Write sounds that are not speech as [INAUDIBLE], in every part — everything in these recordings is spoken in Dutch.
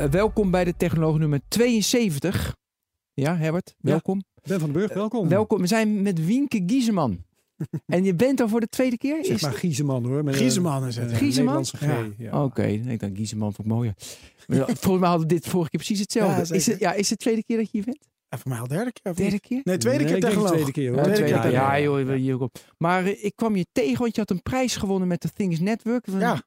Uh, welkom bij de Technoloog nummer 72. Ja, Herbert, welkom. Ja, ben van den Burg, welkom. Uh, welkom. We zijn met Wienke Gieseman. [LAUGHS] en je bent al voor de tweede keer? Zeg maar Gieseman hoor. Met Gieseman is het. Ja. ja. Oké, okay. ik dacht Gieseman vond ik mooier. [LAUGHS] Volgens mij hadden we dit vorige keer precies hetzelfde. Ja, is, het, ja, is het de tweede keer dat je hier bent? Ja, voor mij al derde keer. Derde keer? Nee, tweede nee, keer technoloog. Tweede keer, hoor. Ja, tweede tweede keer. keer. Ja, joh, hier op. Maar uh, ik kwam je tegen, want je had een prijs gewonnen met de Things Network. Ja.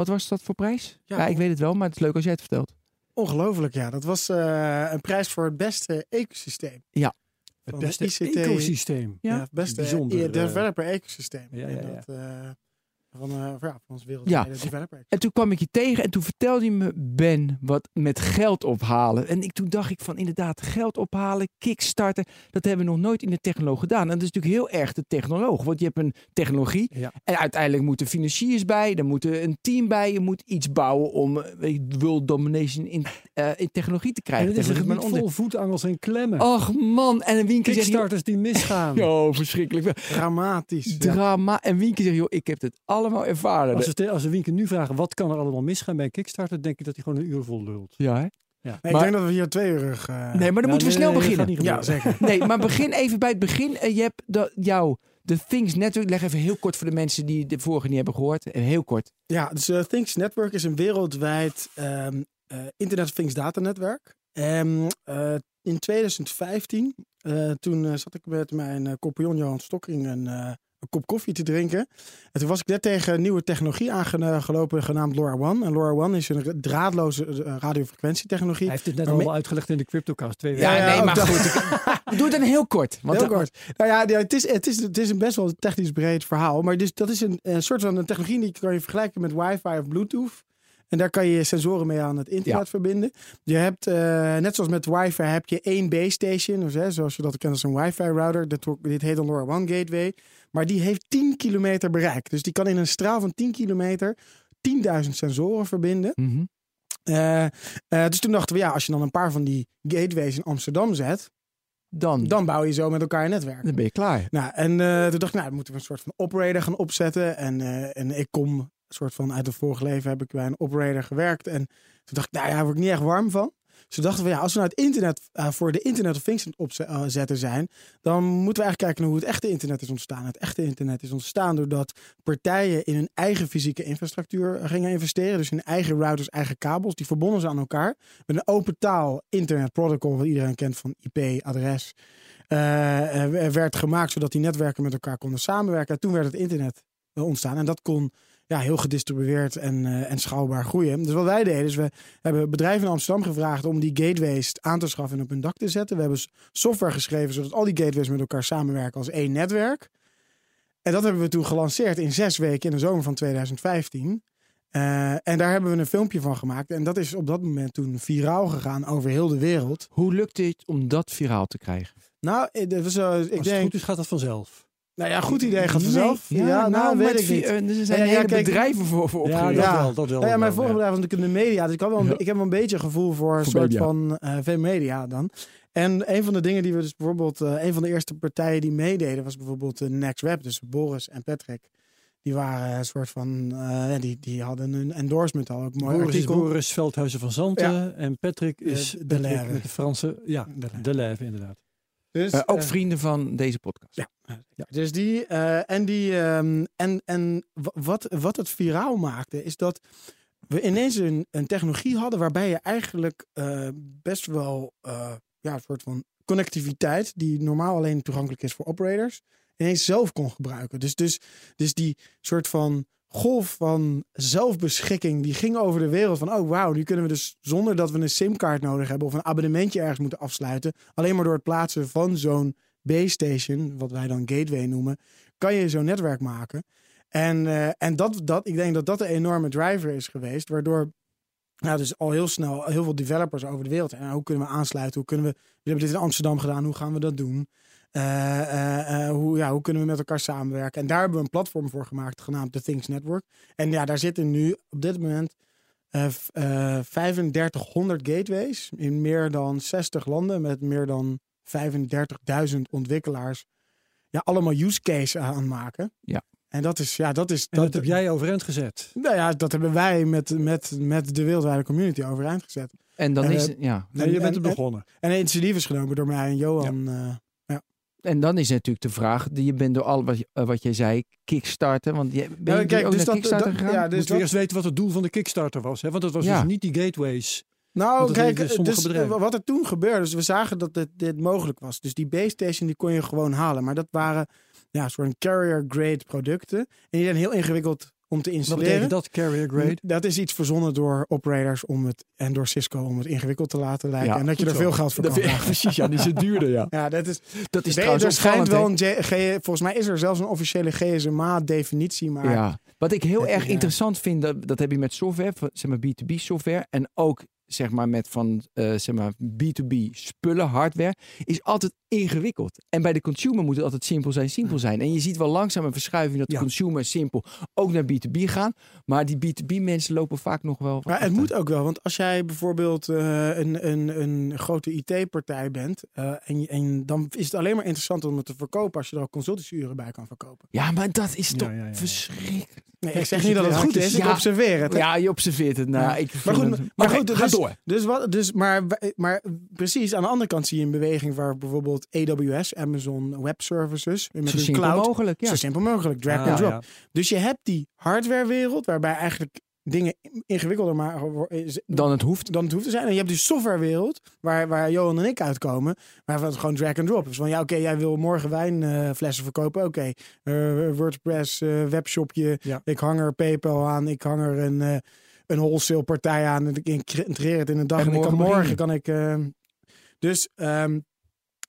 Wat was dat voor prijs? Ja. Ja, ik weet het wel, maar het is leuk als jij het vertelt. Ongelooflijk, ja. Dat was uh, een prijs voor het beste ecosysteem. Ja. Het beste ICT. ecosysteem. Ja, Ja. het beste Bijzonder, eh, eh, developer ecosysteem. ja, ja, En ja. Dat, eh, van, eh, ja, van ons wereldwijde Ja. developer En toen kwam ik je tegen en toen vertelde je me, Ben, wat met geld ophalen. En ik, toen dacht ik van inderdaad, geld ophalen, kickstarten, dat hebben we nog nooit in de technoloog gedaan. En dat is natuurlijk heel erg de technoloog, want je hebt een technologie Ja. en uiteindelijk moeten financiers bij, er moet een team bij, je moet iets bouwen om eh, world domination in, eh, in technologie te En krijgen. het is een Technologie maar vol voetangels en klemmen. Och man, en een zegt, joh, Kickstarters die misgaan. [LAUGHS] oh verschrikkelijk. Dramatisch. Drama. En Wienke zegt, joh, ik heb het allemaal ervaren. Als we, als we Wienke nu vragen wat kan er allemaal misgaan bij een Kickstarter, denk ik dat hij gewoon een uur vol lult. Ja, hè? Nee, Maar- ik denk dat we hier twee uur... eh, Nee, maar dan Ja, moeten we nee, snel nee, beginnen. Ja, zeker. Nee, maar begin even bij het begin. Eh, Je hebt dat, jouw de Things Network. Leg even heel kort voor de mensen die de vorige niet hebben gehoord. Eh, Heel kort. Ja, dus eh, Things Network is een wereldwijd ehm, eh, Internet of Things datanetwerk. En eh, in 2015, eh, toen zat ik met mijn compagnon Johan Stokking een, eh, een kop koffie te drinken. En toen was ik net tegen een nieuwe technologie aangelopen genaamd LoRaWAN. En LoRaWAN is een draadloze eh, radiofrequentietechnologie. Hij heeft het net allemaal uitgelegd in de CryptoCast. Twee Ja, weken. ja, nee, maar dat. goed. [LAUGHS] Doe het dan heel kort. Want Heel dan- kort. Nou ja, het, is, het, is, het is een best wel technisch breed verhaal. Maar dus, dat is een, een soort van een technologie die kan je vergelijken met wifi of bluetooth. En daar kan je sensoren mee aan het internet Ja. verbinden. Je hebt, eh, net zoals met wifi, heb je één base station. Dus, hè, zoals je dat kent als een wifi router. Dit, dit heet een LoRaWAN gateway. Maar die heeft 10 kilometer bereik. Dus die kan in een straal van 10 kilometer 10.000 sensoren verbinden. Mhm. Eh, eh, dus toen dachten we, ja, als je dan een paar van die gateways in Amsterdam zet, Dan, dan bouw je zo met elkaar een netwerk. dan ben je klaar. Nou, en eh, toen dacht ik, nou, dan moeten we een soort van operator gaan opzetten. En, en ik kom, een soort van uit het vorige leven heb ik bij een operator gewerkt. En toen dacht ik, nou ja, daar word ik niet echt warm van. Toen dachten we, ja, als we nou het internet eh, voor de Internet of Things opzetten zijn, dan moeten we eigenlijk kijken naar hoe het echte internet is ontstaan. Het echte internet is ontstaan doordat partijen in hun eigen fysieke infrastructuur gingen investeren. Dus hun eigen routers, eigen kabels, die verbonden ze aan elkaar. Met een open taal internet protocol, wat iedereen kent van IP, adres. eh, eh, werd gemaakt zodat die netwerken met elkaar konden samenwerken. En toen werd het internet ontstaan. En dat kon ja, heel gedistribueerd en, eh, en schaalbaar groeien. Dus wat wij deden, is we hebben bedrijven in Amsterdam gevraagd om die gateways aan te schaffen en op hun dak te zetten. We hebben software geschreven zodat al die gateways met elkaar samenwerken als één netwerk. En dat hebben we toen gelanceerd in zes weken in de zomer van 2015. Eh, en daar hebben we een filmpje van gemaakt. En dat is op dat moment toen viraal gegaan over heel de wereld. Hoe lukt het om dat viraal te krijgen? Nou, eh, dat was, eh, ik Als het denk, goed is, gaat dat vanzelf. Nou ja, goed idee gaat vanzelf. Nee, ja, nou, weet met ik niet. eh, Er zijn Ja, hele kijk- bedrijven voor, voor Ja, dat wel. Dat wel. Nou ja, mijn vorige bedrijf was natuurlijk in de media. Dus ik, had wel een, ik heb wel een beetje gevoel voor een soort media. van eh V-media dan. En een van de dingen die we dus bijvoorbeeld... eh, een van de eerste partijen die meededen was bijvoorbeeld uh, Next Web. Dus Boris en Patrick. Die waren een soort van... die, die hadden een endorsement al. Ook mooi Boris is artikel. Boris Veldhuizen van Zanten en Patrick is de Patrick met de Franse, ja, De de Lève inderdaad. Dus, Eh, ook eh, vrienden van deze podcast. Ja. Ja, dus die eh, en die ehm, en, en wa- wat, wat het viraal maakte, is dat we ineens een, een technologie hadden waarbij je eigenlijk best wel ja, een soort van connectiviteit, die normaal alleen toegankelijk is voor operators, ineens zelf kon gebruiken. Dus, dus, dus die soort van golf van zelfbeschikking, die ging over de wereld van, oh wauw, nu kunnen we dus zonder dat we een simkaart nodig hebben of een abonnementje ergens moeten afsluiten, alleen maar door het plaatsen van zo'n base station, wat wij dan gateway noemen, kan je zo'n netwerk maken. En, eh, en dat, dat, ik denk dat dat een enorme driver is geweest, waardoor Ja, dus al heel snel heel veel developers over de wereld. En hoe kunnen we aansluiten? Hoe kunnen we, we hebben dit in Amsterdam gedaan. Hoe gaan we dat doen? Eh, eh, eh, hoe, ja, hoe kunnen we met elkaar samenwerken? En daar hebben we een platform voor gemaakt, genaamd The Things Network. En ja, daar zitten nu op dit moment eh, v- eh, 3500 gateways in meer dan 60 landen met meer dan 35.000 ontwikkelaars. Ja, allemaal use case aan maken. Ja. En dat is, ja, dat is. En dat heb jij overeind gezet. Nou ja, dat hebben wij met, met, met de wereldwijde community overeind gezet. En dan En, is ja. Nee, je bent en- er begonnen. En initiatief is genomen door mij en Johan. eh, En dan is natuurlijk de vraag, die je bent door al wat, je- eh, wat jij zei, kickstarten. Want je, ben je Ja, kijk, ook dus naar dat- kickstarter dat- gegaan? ja, Dus Moeten we dat- eerst weten wat het doel van de Kickstarter was. Hè? Want het was Ja. dus niet die gateways. Nou, dat kijk, sommige dus, bedrijven. wat er toen gebeurde, dus we zagen dat dit, dit mogelijk was. Dus die base station die kon je gewoon halen. Maar dat waren ja, soort carrier grade producten. En die zijn heel ingewikkeld om te installeren. dat, carrier grade? Dat is iets verzonnen door operators om het, en door Cisco om het ingewikkeld te laten lijken. Ja, en dat je er zo. veel geld voor Dat kan vragen. precies, ja, die is duurder, ja. Ja, dat is, Dat is er trouwens schijnt wel een, G- volgens mij is er zelfs een officiële GSMA-definitie, maar Ja. Wat ik heel erg interessant vind, dat, dat heb je met software, zeg maar B2B software en ook zeg maar met van eh, zeg maar B2B spullen, hardware, is altijd ingewikkeld. En bij de consumer moet het altijd simpel zijn, simpel zijn. En je ziet wel langzaam een verschuiving dat de Ja. consumer simpel ook naar B2B gaan, maar die B2B mensen lopen vaak nog wel. Maar het moet ook wel, want als jij bijvoorbeeld eh, een, een, een grote IT-partij bent, eh, en, en dan is het alleen maar interessant om het te verkopen als je er ook consultancyuren bij kan verkopen. Ja, maar dat is toch ja, ja, ja. verschrikkelijk. Nee, ik zeg niet dat het goed is, ik observeer het. hè. Ja, je observeert het. Nou, ik Maar goed, maar goed, dus, Dus wat, dus, maar, maar precies aan de andere kant zie je een beweging waar bijvoorbeeld AWS, Amazon Web Services, met Zo hun simpel cloud, mogelijk. Ja. zo simpel mogelijk, drag Ah, and drop. ja. Dus je hebt die hardwarewereld waarbij eigenlijk dingen ingewikkelder maar Dan het hoeft. dan het hoeft te zijn. En je hebt die softwarewereld, waar, waar Johan en ik uitkomen, waar het gewoon drag and drop is. Van ja, oké, jij wil morgen wijnflessen verkopen. Oké, eh, WordPress, eh, webshopje, Ja. ik hang er PayPal aan, ik hang er een, eh, een wholesale partij aan en ik integreer het in een dag. En En, ik kan morgen morgen kan ik. eh, dus. ehm,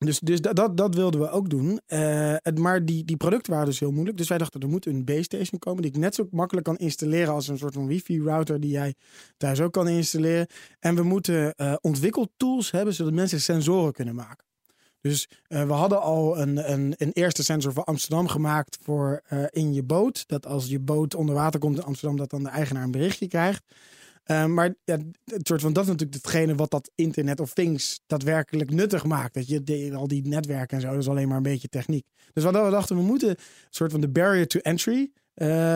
dus, dus dat, dat, dat wilden we ook doen. Eh, het, maar die, die producten waren dus heel moeilijk. Dus wij dachten, er moet een base station komen die ik net zo makkelijk kan installeren als een soort van wifi router die jij thuis ook kan installeren. En we moeten eh ontwikkeltools hebben zodat mensen sensoren kunnen maken. Dus eh, we hadden al een, een, een eerste sensor voor Amsterdam gemaakt voor eh, in je boot. Dat als je boot onder water komt in Amsterdam, dat dan de eigenaar een berichtje krijgt. Eh, maar ja, het soort van, dat is natuurlijk hetgene wat dat Internet of Things daadwerkelijk nuttig maakt. Dat je de- al die netwerken en zo, dat is alleen maar een beetje techniek. Dus wat we dachten, we moeten een soort van de barrier to entry,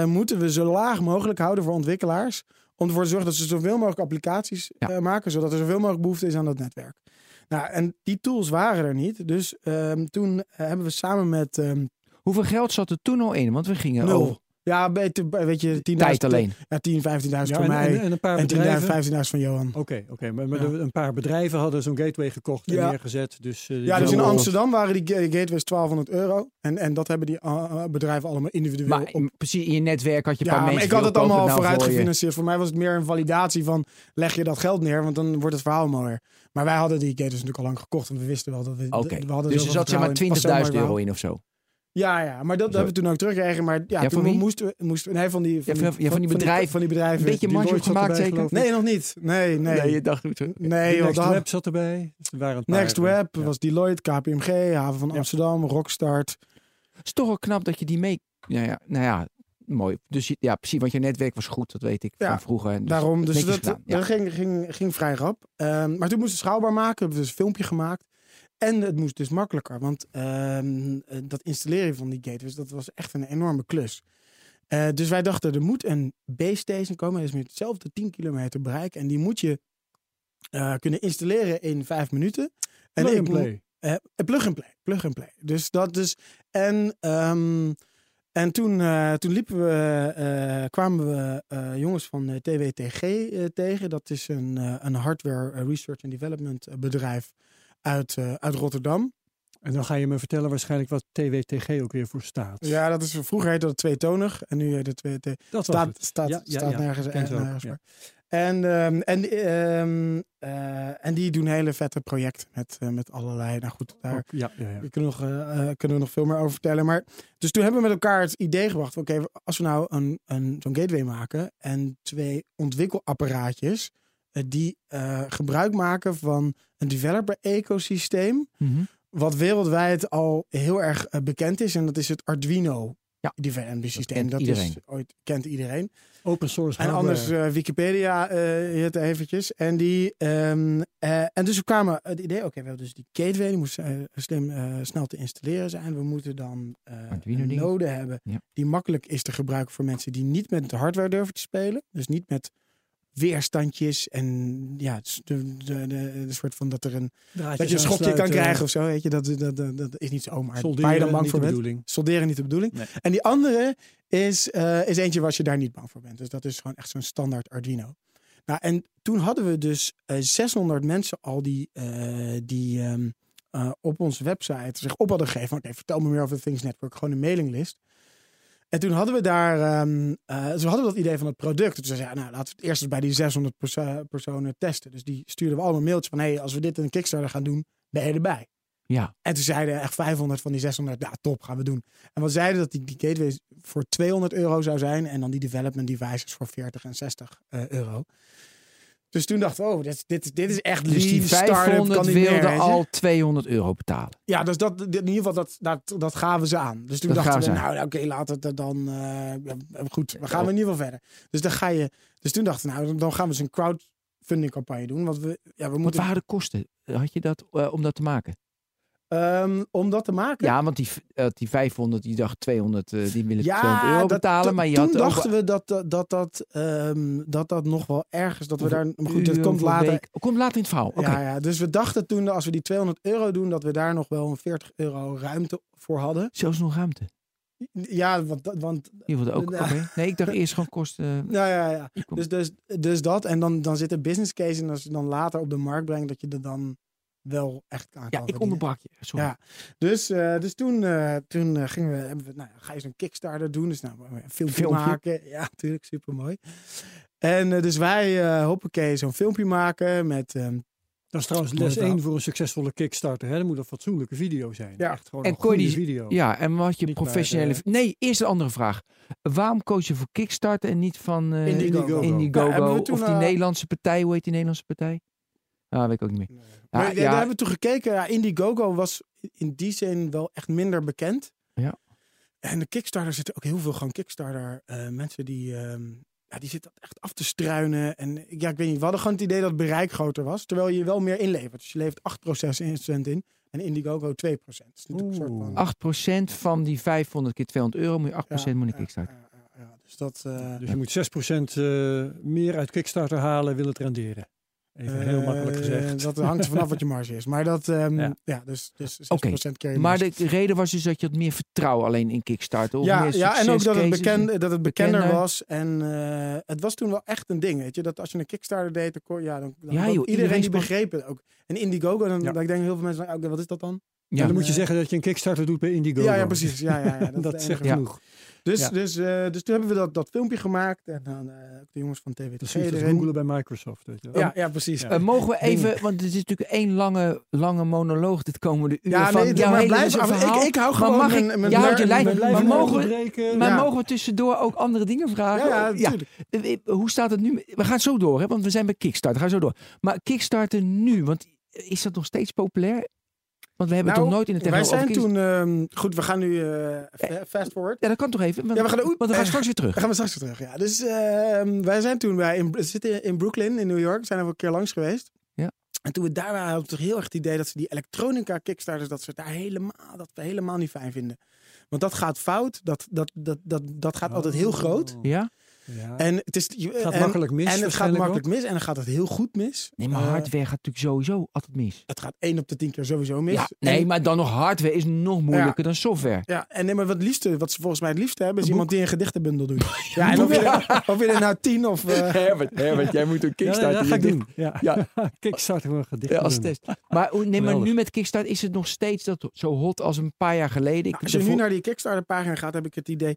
moeten we zo laag mogelijk houden voor ontwikkelaars. Om ervoor te zorgen dat ze zoveel mogelijk applicaties Ja. maken, zodat er zoveel mogelijk behoefte is aan dat netwerk. Nou, en die tools waren er niet. Dus ehm, toen eh, hebben we samen met ehm Hoeveel geld zat er toen al in? Want we gingen nul. over Ja, weet, weet je, 10.000 tijd alleen. Ja, 10, 15.000 Ja, voor en, mij. en, en een paar En 10.000, bedrijven. 15.000 van Johan. Oké, oké. maar, maar Ja. de- een paar bedrijven hadden zo'n gateway gekocht en Ja. neergezet. Dus, eh, Ja, dus in Amsterdam waren die ga- gateways 1200 euro. En, en dat hebben die uh, bedrijven allemaal individueel Maar op. precies in je netwerk had je een Ja, paar maar mensen. ik had het allemaal nou vooruit voor gefinancierd. Voor mij was het meer een validatie van leg je dat geld neer, want dan wordt het verhaal mooier. Maar wij hadden die gateways natuurlijk al lang gekocht, want we wisten wel dat we. Oké, we hadden dus er zat zeg maar vertrouwen in. Het was zo'n 20.000 mooi euro in of zo. Ja, ja, maar dat Zo. hebben we toen ook teruggekregen. Maar ja, Ja, toen wie? moesten we, moesten we, nee, van die, van Ja, van- ja, van die bedrijven. Van die bedrijven. Een beetje Die marge erbij, zeker? Nee, nog niet. Nee, nee. Nee, je dacht? Nee, joh, Next dat- Web zat erbij. Er waren een paar, Next Web ja. was Deloitte, KPMG, Haven van Ja. Amsterdam, Rockstart. Het is toch wel knap dat je die mee. Ja, ja, nou ja, mooi. Dus ja, precies, want je netwerk was goed, dat weet ik Ja, van vroeger. En dus Daarom, dus dat, ja. ging, ging, ging vrij rap. Ehm, maar toen moesten we schaalbaar maken. Hebben we dus een filmpje gemaakt. En het moest dus makkelijker. Want ehm, eh, dat installeren van die gateways, dat was echt een enorme klus. Eh, dus wij dachten, er moet een base station komen. Dat is met hetzelfde 10 kilometer bereik. En die moet je eh, kunnen installeren in vijf minuten. En Plug ik and play. plug and play. Plug and play. Dus dat is. En, ehm, en toen, toen liepen we, kwamen we jongens van TWTG tegen. Dat is een, een hardware research and development bedrijf uit, eh, uit Rotterdam. En dan ga je me vertellen waarschijnlijk wat TWTG ook weer voor staat. Ja, dat is vroeger heette dat tweetonig. En nu heet het twee. dat Staat, het. staat, Ja, ja, staat ja. nergens, meer. En, ehm, en, ehm, eh, en die doen hele vette projecten met, eh, met allerlei. Nou goed, daar, ja, ja, ja. Daar kunnen, we nog, kunnen we nog veel meer over vertellen. Maar, dus toen hebben we met elkaar het idee gebracht. Oké, als we nou een, een, zo'n gateway maken en twee ontwikkelapparaatjes die eh, gebruik maken van een developer-ecosysteem. Mhm. Wat wereldwijd al heel erg eh, bekend is. En dat is het Arduino Ja, developer systeem. Dat, iedereen. is ooit kent iedereen. Open source En hardware. anders eh, Wikipedia eh het eventjes. En, die, eh, en dus we kwamen het idee, oké, we hebben dus die gateway, die moest eh, slim, eh, snel te installeren zijn. We moeten dan eh, een node hebben Ja. die makkelijk is te gebruiken voor mensen die niet met de hardware durven te spelen. Dus niet met weerstandjes en ja, de, de, de, de soort van dat er een Draadjes dat je een schotje kan krijgen of zo, weet je, dat, dat, dat, dat is niet zo, maar Solderen, waar je dan bang niet voor de bent. bedoeling. Solderen niet de bedoeling. Nee. En die andere is, eh, is eentje waar je daar niet bang voor bent. Dus dat is gewoon echt zo'n standaard Arduino. Nou, en toen hadden we dus eh 600 mensen al die, eh, die ehm, eh, op onze website zich op hadden gegeven. Oké, vertel me meer over de Things Network. Gewoon een mailinglist. En toen hadden we daar, ehm eh, dus we hadden dat idee van het product. Dus we zeiden, nou, laten we het eerst eens bij die 600 perso- personen testen. Dus die stuurden we allemaal mailtjes van, hey, als we dit in een Kickstarter gaan doen, ben je erbij? Ja, En toen zeiden echt 500 van die 600, ja top, gaan we doen. En we zeiden dat die, die gateway voor 200 euro zou zijn. En dan die development devices voor 40 en 60 eh, euro. Dus toen dachten we, oh, dit, dit, dit is echt dus die lean, start-up, 500 kan niet meer, wilden al 200 euro betalen. Ja, dus dat, in ieder geval, dat, dat, dat gaven ze aan. Dus toen Dat dachten we, nou oké, laten we dan... eh, goed, we gaan in ieder geval verder. Dus, dan ga je, dus toen dachten we, nou, dan gaan we eens een crowdfunding campagne doen. Want we, ja, we Wat moeten... waren de kosten? Had je dat eh, om dat te maken? Ehm, om dat te maken... Ja, want die, eh, die 500, die dacht 200, eh, die willen Ja, 200 euro dat- betalen. dat- maar je toen had ook dachten we dat dat, dat, dat, ehm, dat dat nog wel ergens, dat we daar, maar goed, uur, komt later. week- komt later in het verhaal. Oké. Ja, ja, dus we dachten toen, als we die 200 euro doen, dat we daar nog wel een 40 euro ruimte voor hadden. Zelfs nog ruimte. Ja, want, dat- want Die wilde ook. [LAUGHS] Nee, ik dacht eerst gewoon kosten. ja, ja, ja. Dus, dus, dus dat. En dan, dan zit een business case en als je dan later op de markt brengt, dat je er dan wel echt aan kan ja, ik onderbrak je. Sorry. Ja, dus, eh, dus toen, eh, toen eh, gingen we, hebben we, nou, ga je zo'n Kickstarter doen. Dus nou, een filmpje, Filmpje. maken. Ja, natuurlijk, super mooi. En dus wij, eh hoppakee, zo'n filmpje maken met... ehm, Dat is trouwens les verhaal. 1 voor een succesvolle Kickstarter. Hè? Dat moet een fatsoenlijke video zijn. Ja. Echt gewoon En een kon je goede die- video. Ja, en wat je Niet professionele. de- Nee, eerst een andere vraag. Waarom koos je voor Kickstarter en niet van eh, Indiegogo. Indiegogo of die Nederlandse partij? Hoe heet die Nederlandse partij? Ah, weet ik ook niet meer. Ja, maar, ja. Daar hebben we toen gekeken. Ja, Indiegogo was in die zin wel echt minder bekend. Ja. En de Kickstarter zitten ook heel veel gewoon Kickstarter eh, mensen die... ehm, ja, die zitten echt af te struinen. En ja, ik weet niet, we hadden gewoon het idee dat het bereik groter was. Terwijl je wel meer inlevert. Dus je levert 8% in. En Indiegogo 2%. Dat is natuurlijk een soort van... Oeh. 8% van die 500 keer 200 euro moet je 8% moet je Kickstarter. ja, ja, ja. Dus dat... eh, Dus je moet 6% eh, meer uit Kickstarter halen, wil het renderen. Even heel eh, makkelijk gezegd. Dat hangt er vanaf wat je [LAUGHS] marge is. Maar dat, ehm, ja. Ja. dus, dus 6% Oké, keer je Maar de reden was dus dat je had meer vertrouwen alleen in Kickstarter. Of Ja, ja en ook dat het, bekend, dat het bekender bekender. was. En eh, het was toen wel echt een ding. Weet je? Dat als je een Kickstarter deed, dan, kon- ja, dan, dan Ja, joh, iedereen die iedereen begreep het ook. En Indiegogo, dan, Ja. dan denk ik heel veel mensen, oké, wat is dat dan? Ja, dan moet je zeggen dat je een Kickstarter doet bij Indiegogo. Ja, ja, precies. Ja, ja, ja, dat, [LAUGHS] Dat, zegt genoeg. Dus, Ja. dus, eh, dus toen hebben we dat, dat filmpje gemaakt. En dan eh, ook de jongens van TWT erin. googelen bij Microsoft. Weet je wel. Ja, ja, precies. Ja. Eh, mogen we even, want het is natuurlijk één lange, lange monoloog dit komende uur. Ja, van nee, jouw maar hele blijf verhaal. Ik, ik hou Maar gewoon mag mijn, ik- mijn je lijn. We Maar maar mogen we-. Maar Ja. mogen we tussendoor ook andere dingen vragen? Ja, ja, natuurlijk. Hoe staat het nu? We gaan zo door, hè? want we zijn bij Kickstarter. Gaan zo door. Maar Kickstarter nu, want is dat nog steeds populair? Want we hebben het Nou, toch nooit in de Wij technologie zijn over toen... ehm, goed, we gaan nu eh, fa- fast forward. Ja, dat kan toch even? Want, Ja, we gaan- want gaan we eh, straks weer terug. [LAUGHS] Dan gaan we straks weer terug. Ja. Dus ehm, wij zijn toen bij, in, we zitten in Brooklyn in New York. Zijn er een keer langs geweest. Ja. En toen we daar waren, hadden we toch heel erg het idee dat ze die elektronica kickstarters, dat ze het daar helemaal, dat we helemaal niet fijn vinden. Want dat gaat fout. Dat, dat, dat, dat, dat gaat altijd heel groot. Ja? Ja. En het is je- gaat en, makkelijk mis. En het gaat makkelijk ook. mis. En dan gaat het heel goed mis. Nee, maar Eh, hardware gaat natuurlijk sowieso altijd mis. het gaat 1 op de 10 keer sowieso mis. Ja, nee, En- maar dan nog hardware is nog moeilijker dan software. Ja, en nee, maar wat, liefste, wat ze volgens mij het liefste hebben, is Een iemand die een gedichtenbundel doet. [LAUGHS] Ja, en of je, of je er nou tien of... eh, [LAUGHS] Herbert, Herbert, jij moet een Ja, ja, dat ga ik doen. Ja. Ja. [LAUGHS] Kickstarter voor een gedicht. Ja, als test. Maar, hoe- nee, maar nu met Kickstarter is het nog steeds dat zo hot als een paar jaar geleden. Ik Nou, als je nu naar die Kickstarter pagina gaat, heb ik het idee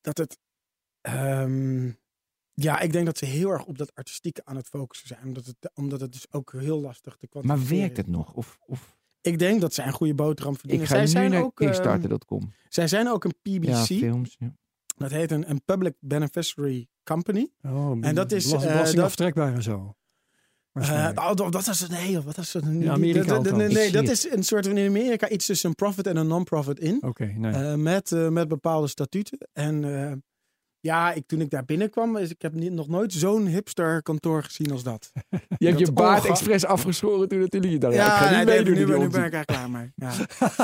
dat het... ehm, ja, ik denk dat ze heel erg op dat artistieke aan het focussen zijn. Omdat het, omdat het dus ook heel lastig te maar kwantificeren werkt is. het nog? Of, of Ik denk dat zij een goede boterham ik verdienen. ga zij, nu zijn naar ook, ehm, Kickstarter.com. zij zijn ook een PBC. Ja, films. Ja. dat heet een, een Public Beneficiary Company. Oh, En dat is, eh, belasting dat- aftrekbaar en zo. Eh, oh, dat dat is het. Nee, wat is het? In Amerika Dat- dat- nee, Ik dat is een soort van in Amerika iets tussen een profit en een non-profit in. Oké, nee. Eh, met, eh, met bepaalde statuten. En eh, ja, ik, toen ik daar binnenkwam, is, ik heb niet, nog nooit zo'n hipster kantoor gezien als dat. [LAUGHS] Je hebt je baard expres afgeschoren toen natuurlijk. Je dacht, ja, ik ga nee, niet nee, meedoen. nu, die ben, nu ben ik eigenlijk klaar mee. Ja.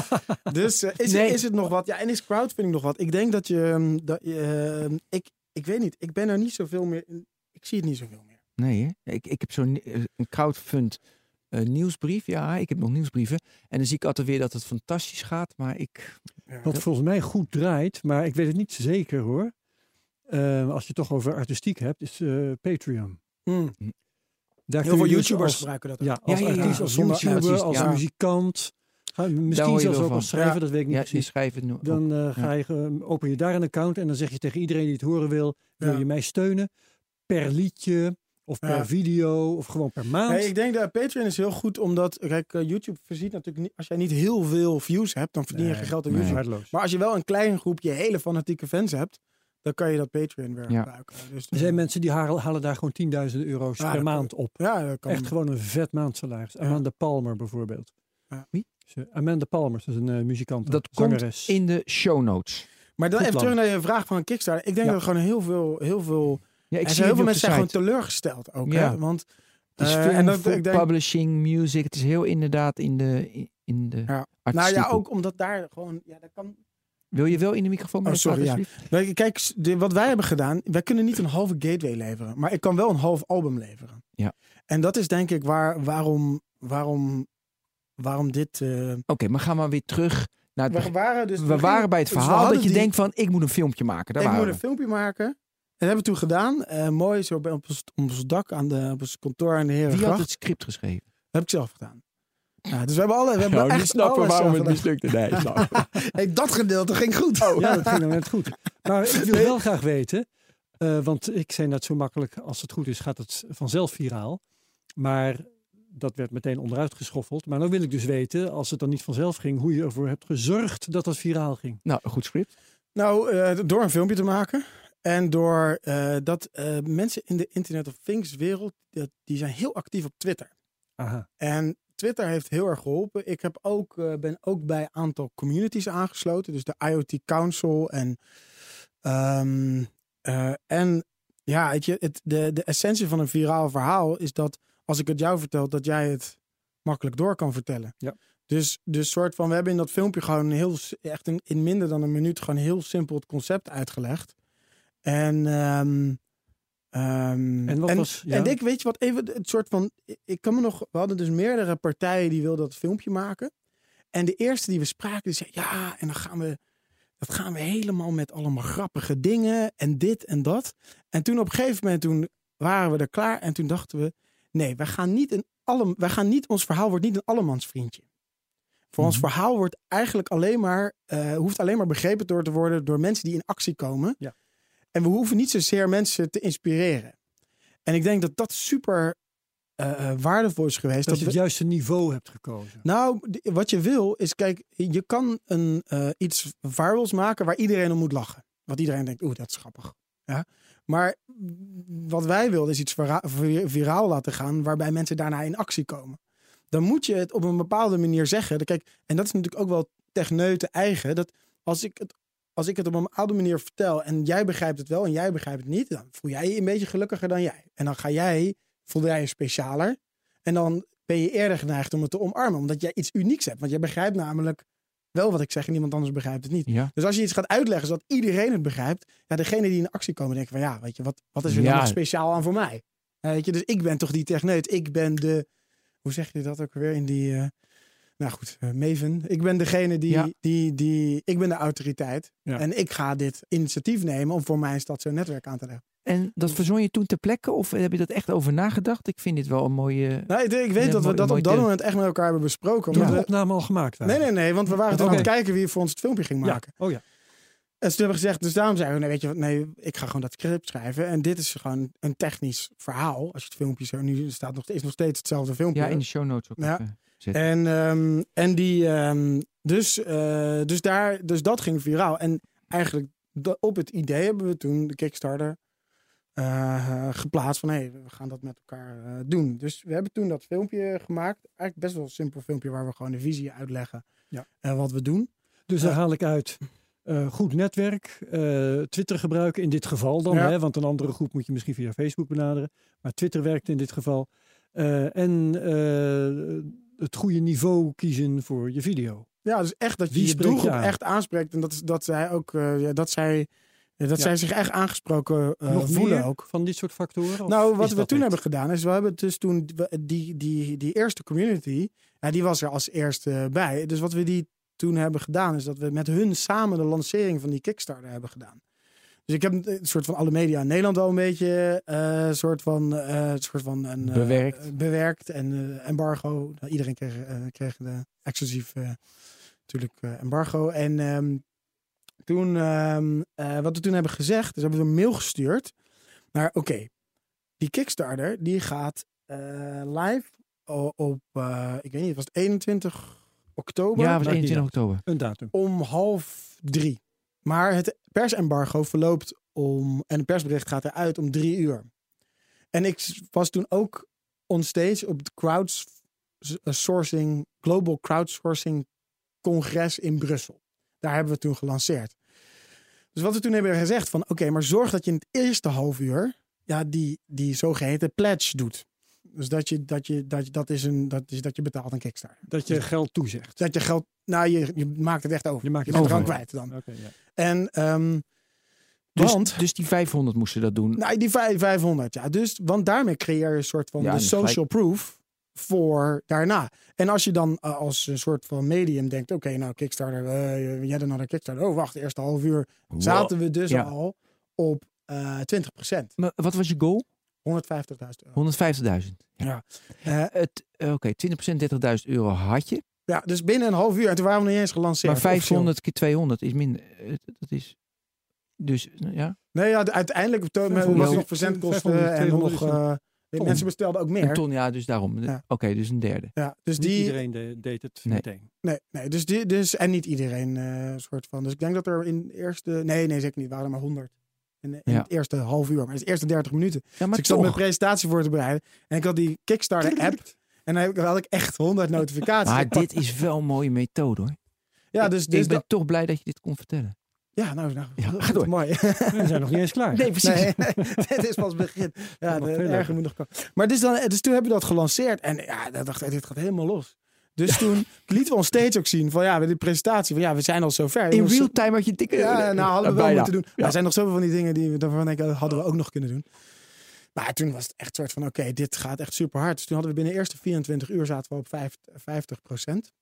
[LAUGHS] dus eh, is, Nee. is het nog wat? Ja, en is crowdfunding nog wat? Ik denk dat je... ehm, Dat, je, ehm, ik, ik weet niet, ik ben er niet zoveel meer... Ik zie het niet zoveel meer. Nee, hè? Ik, ik heb zo'n eh, een crowdfund eh, nieuwsbrief. Ja, ik heb nog nieuwsbrieven. En dan zie ik altijd weer dat het fantastisch gaat. Maar ik... Wat volgens mij goed draait, maar ik weet het niet zeker hoor. Eh, als je het toch over artistiek hebt, is eh, Patreon. Hmm. Daar Heel veel dus YouTubers als- gebruiken dat. ook. Ja, als Ja, ja, ja. artiest, als YouTuber, als muzikant. Ga- Misschien zelfs ook van. als schrijver, dat weet ik niet precies. het nu. Dan eh, ga je, eh, open je daar een account en dan zeg je tegen iedereen die het horen wil, wil je mij steunen per liedje of per Ja. video of gewoon per maand. Nee, ik denk dat Patreon is heel goed, omdat kijk, YouTube voorziet natuurlijk niet. Als jij niet heel veel views hebt, dan verdien je Nee, geen geld aan nee. YouTube. Maar als je wel een klein groepje hele fanatieke fans hebt, dan kan je dat Patreon weer Ja. gebruiken. Dus, Er zijn mensen die halen, halen daar gewoon 10.000 euro's Ja, per maand op. Ja, dat kan. Echt gewoon een vet maandsalaris. Ja. Amanda Palmer bijvoorbeeld. Ja. Wie? Ze- Amanda Palmer, dat is een eh, muzikant, Dat komt zangeres. in de show notes. Maar dan Goed even terug naar je vraag van een Kickstarter. Ik denk Ja. dat er gewoon heel veel, heel veel, Ja, ik zie heel veel mensen zijn gewoon teleurgesteld ook. Ja. Hè? Want Het is film, en dat, denk, publishing, music. Het is heel inderdaad in de, in- de Ja. nou ja, ook omdat daar gewoon, ja, dat kan. Wil je wel in de microfoon Oh, sorry, ja. Wij- Kijk, de- wat wij hebben gedaan, wij kunnen niet een halve gateway leveren, maar ik kan wel een half album leveren. Ja. En dat is denk ik waar, waarom, waarom, waarom dit. eh, Oké, maar ga maar weer terug naar het we waren dus. We waren bij het we verhaal dat je die- denkt van, ik moet een filmpje maken. Daar ik waren moet we. een filmpje maken. En dat hebben we toen gedaan. Eh, mooi zo bij- op ons, op ons dak aan de, op ons kantoor aan de Wie had het script geschreven? heb ik zelf gedaan. Ja, dus we hebben alle. We hebben Nou, echt snappen alles waarom het mislukte. Nee. [LAUGHS] Hey, dat gedeelte ging goed. Ja, dat ging dan net goed. Maar ik wil wel graag weten, eh, want ik zei net zo makkelijk, als het goed is, gaat het vanzelf viraal. Maar dat werd meteen onderuit geschoffeld. Maar dan wil ik dus weten, als het dan niet vanzelf ging, hoe je ervoor hebt gezorgd dat dat viraal ging. nou, een goed script. Nou, eh, door een filmpje te maken. En door eh, dat eh, mensen in de Internet of Things wereld, die zijn heel actief op Twitter. Aha. En Twitter heeft heel erg geholpen. Ik heb ook, eh, ben ook bij een aantal communities aangesloten. Dus de IoT Council. En, ehm, eh, en ja, je, het, de, de essentie van een viraal verhaal is dat als ik het jou vertel, dat jij het makkelijk door kan vertellen. Ja. Dus, dus soort van, we hebben in dat filmpje gewoon heel, echt in, in minder dan een minuut gewoon heel simpel het concept uitgelegd. En, ehm, ehm, En wat was- ja? en ik weet je wat, even het soort van, ik- kan me nog, we hadden dus meerdere partijen die wilden dat filmpje maken. En de eerste die we spraken, die zei ja, en dan gaan we, dat gaan we helemaal met allemaal grappige dingen en dit en dat. En toen op een gegeven moment, toen waren we er klaar en toen dachten we, nee, wij gaan niet een alle, wij gaan niet, ons verhaal wordt niet een allemansvriendje. Voor ons Mhm. verhaal wordt eigenlijk alleen maar, eh, hoeft alleen maar begrepen door te worden door mensen die in actie komen. Ja. En we hoeven niet zozeer mensen te inspireren. En ik denk dat dat super eh, waardevol is geweest. Dat je we- het juiste niveau hebt gekozen. nou, wat je wil is, kijk, je kan een, eh, iets virals maken waar iedereen om moet lachen. Wat iedereen denkt, oeh, dat is grappig. Ja? Maar wat wij wilden is iets vira- vir- viraal laten gaan waarbij mensen daarna in actie komen. Dan moet je het op een bepaalde manier zeggen. Kijk, en dat is natuurlijk ook wel techneuten eigen. Dat als ik het, als ik het op een bepaalde manier vertel en jij begrijpt het wel en jij begrijpt het niet, dan voel jij je een beetje gelukkiger dan jij. En dan ga jij, voel jij je specialer. En dan ben je eerder geneigd om het te omarmen. Omdat jij iets unieks hebt. Want jij begrijpt namelijk wel wat ik zeg en iemand anders begrijpt het niet. Ja. Dus als je iets gaat uitleggen zodat iedereen het begrijpt. Ja, degene die in actie komen denken van ja, weet je, wat, wat is er Ja. dan nog speciaal aan voor mij? Weet je, dus ik ben toch die techneut. Ik ben de, hoe zeg je dat ook weer in die, eh, nou goed, eh, Maven. Ik ben degene die, Ja. die, die, ik ben de autoriteit. Ja. En ik ga dit initiatief nemen om voor mijn stad zo'n netwerk aan te leggen. En dat verzon je toen ter plekke? Of heb je dat echt over nagedacht? Ik vind dit wel een mooie... Nou, ik, ik weet dat we dat op dat moment echt met elkaar hebben besproken. Toen Omdat de we- opname al gemaakt Nee, nee, nee, want we waren toen aan het kijken wie voor ons het filmpje ging Ja. maken. Oh ja. En toen hebben we gezegd, dus daarom zeiden we, nee, weet je wat, nee, ik ga gewoon dat script schrijven. En dit is gewoon een technisch verhaal. Als je het filmpje zo, nu staat nog, is nog steeds hetzelfde filmpje. Ja, in de show notes ook. Ja. even En, ehm, en die, ehm, dus, eh, dus, daar, dus dat ging viraal. En eigenlijk op het idee hebben we toen de Kickstarter eh, geplaatst van hé, hey, we gaan dat met elkaar eh, doen. Dus we hebben toen dat filmpje gemaakt. Eigenlijk best wel een simpel filmpje waar we gewoon de visie uitleggen Ja. en wat we doen. Dus daar haal ik uit goed netwerk, Twitter gebruiken in dit geval dan. Ja. Hè, want een andere groep moet je misschien via Facebook benaderen. Maar Twitter werkt in dit geval. En het goede niveau kiezen voor je video. Ja, dus echt dat je Wie je doelgroep aan? echt aanspreekt. En dat, is, dat zij ook, eh, ja, dat zij, ja, dat Ja. zij zich echt aangesproken eh, Nog voelen ook. van dit soort factoren? Nou, wat we toen hebben gedaan is, we hebben dus toen die, die, die eerste community, ja, die was er als eerste bij. Dus wat we die toen hebben gedaan, is dat we met hun samen de lancering van die Kickstarter hebben gedaan. Dus ik heb een soort van alle media in Nederland al een beetje eh soort van, eh, soort van een, eh, Bewerkt. bewerkt en embargo. Iedereen kreeg, kreeg de exclusief eh, natuurlijk eh, embargo. En ehm, toen, ehm, eh, wat we toen hebben gezegd, is hebben we een mail gestuurd. Maar oké, die Kickstarter die gaat eh, live op, eh, ik weet niet, was het 21 oktober? Ja, het was maakt niet 21 oktober. Een datum. om half drie. Maar het persembargo verloopt om. En het persbericht gaat eruit om drie uur. En ik was toen ook onstage op het crowdsourcing, Global Crowdsourcing Congres in Brussel. Daar hebben we toen gelanceerd. Dus wat we toen hebben gezegd van oké, maar zorg dat je in het eerste half uur ja, die, die zogeheten pledge doet. Dus dat je, dat je, dat je, dat is een, dat is dat je betaalt aan Kickstarter. Dat je geld toezegt. Dat je geld, nou je, je maakt het echt over. Je maakt je het bent over. gewoon kwijt dan. Oké, ja. En ehm, Dus, want, dus die 500 moesten dat doen. nou die vijf- 500, ja. Dus, want daarmee creëer je een soort van Ja, de social proof voor daarna. En als je dan eh, als een soort van medium denkt, oké, nou Kickstarter, eh jij dan naar de Kickstarter. Oh, wacht, eerste half uur Wow. zaten we dus Ja. al op eh 20%. Maar wat was je goal? 150.000 euro. 150.000. Ja. Eh, Het, eh, Oké, 20% 30.000 euro had je. ja, dus binnen een half uur. En toen waren we nog niet eens gelanceerd. Maar 500 keer 200 is minder. Eh, Dat is... Dus, ja. Nee, ja, de- uiteindelijk met 500, was nog verzendkosten 500, en nog... 200 eh, ton. mensen bestelden ook Een meer. ton, ja, dus daarom. Ja. Oké, dus een derde. Ja, dus Niet die, iedereen de- deed het Nee. meteen. Nee, nee dus, die, dus en niet iedereen eh soort van. Dus ik denk dat er in de eerste. Nee, nee, zeker niet. waren er maar 100. In, in Ja. het eerste half uur, maar het eerste 30 minuten. Ja, maar dus ik zat mijn presentatie voor te bereiden. En ik had die Kickstarter app. En dan had ik echt 100 notificaties. Maar dit is wel een mooie methode hoor. ja, dus, dus ik ben dat- toch blij dat je dit kon vertellen. ja, nou, nou Ja, ga door. mooi. [LAUGHS] We zijn nog niet eens klaar. Nee, precies. Nee, nee, [LAUGHS] dit is pas het begin. Ja, de erger moet nog komen. Maar dus, dan, dus toen hebben we dat gelanceerd. En ja, dan dacht ik, dit gaat helemaal los. Dus toen lieten we ons steeds ook zien van ja, die presentatie van ja, we zijn al zover. In real time had je dikke... Ja, nou hadden we wel bijna. moeten doen. Maar er zijn nog zoveel van die dingen die we daarvan denken, dat hadden we ook nog kunnen doen. Maar toen was het echt soort van, oké, dit gaat echt super hard. Dus toen hadden we binnen de eerste 24 uur zaten we op 50 procent.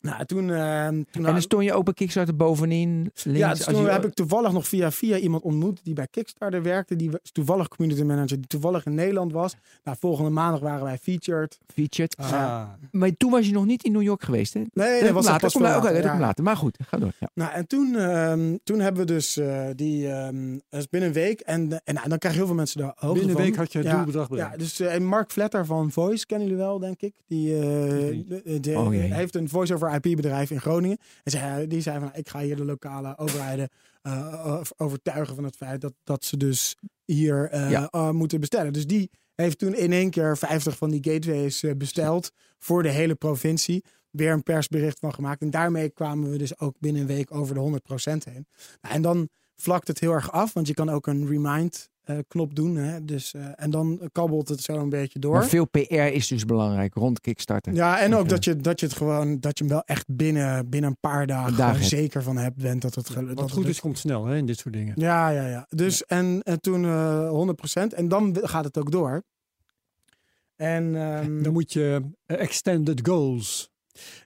Nou, toen... eh, toen En dan stond je ook bij Kickstarter bovenin. Links, ja, dus toen je- heb ik toevallig nog via via iemand ontmoet die bij Kickstarter werkte. Die was toevallig community manager, die toevallig in Nederland was. Nou, volgende maandag waren wij featured. featured. Ah, Maar toen was je nog niet in New York geweest, hè? Nee, Dat nee, komt was dat later. Oké, later, dat komt ja. later. Maar goed, ga door. Ja. Nou, en toen, ehm, toen hebben we dus eh, die, ehm, dat is binnen een week. En, en nou, dan krijgen heel veel mensen daar hoogte binnen een week had je het Ja, doelbedrag Ja, bereikt. dus eh, en Mark Vletter van Voice kennen jullie wel, denk ik. Die eh, Nee. de- de- Oh, heeft een voice-over IP-bedrijf in Groningen. En zei, die zei van, ik ga hier de lokale overheden eh, overtuigen van het feit dat, dat ze dus hier eh, Ja. eh, moeten bestellen. Dus die heeft toen in één keer 50 van die gateways eh, besteld voor de hele provincie. Weer een persbericht van gemaakt. En daarmee kwamen we dus ook binnen een week over de 100% heen. Nou, en dan vlakt het heel erg af, want je kan ook een remind eh, knop doen. Hè? Dus, eh, en dan kabbelt het zo een beetje door. Maar veel PR is dus belangrijk rond Kickstarter. Ja, en ook dat je, dat je het gewoon, dat je hem wel echt binnen, binnen een paar dagen zeker van hebt bent dat het, dat Wat het goed is, komt snel hè, in dit soort dingen. Ja, ja, ja. Dus en, en toen eh 100% en dan gaat het ook door. En ehm, Dan moet je eh, extended goals.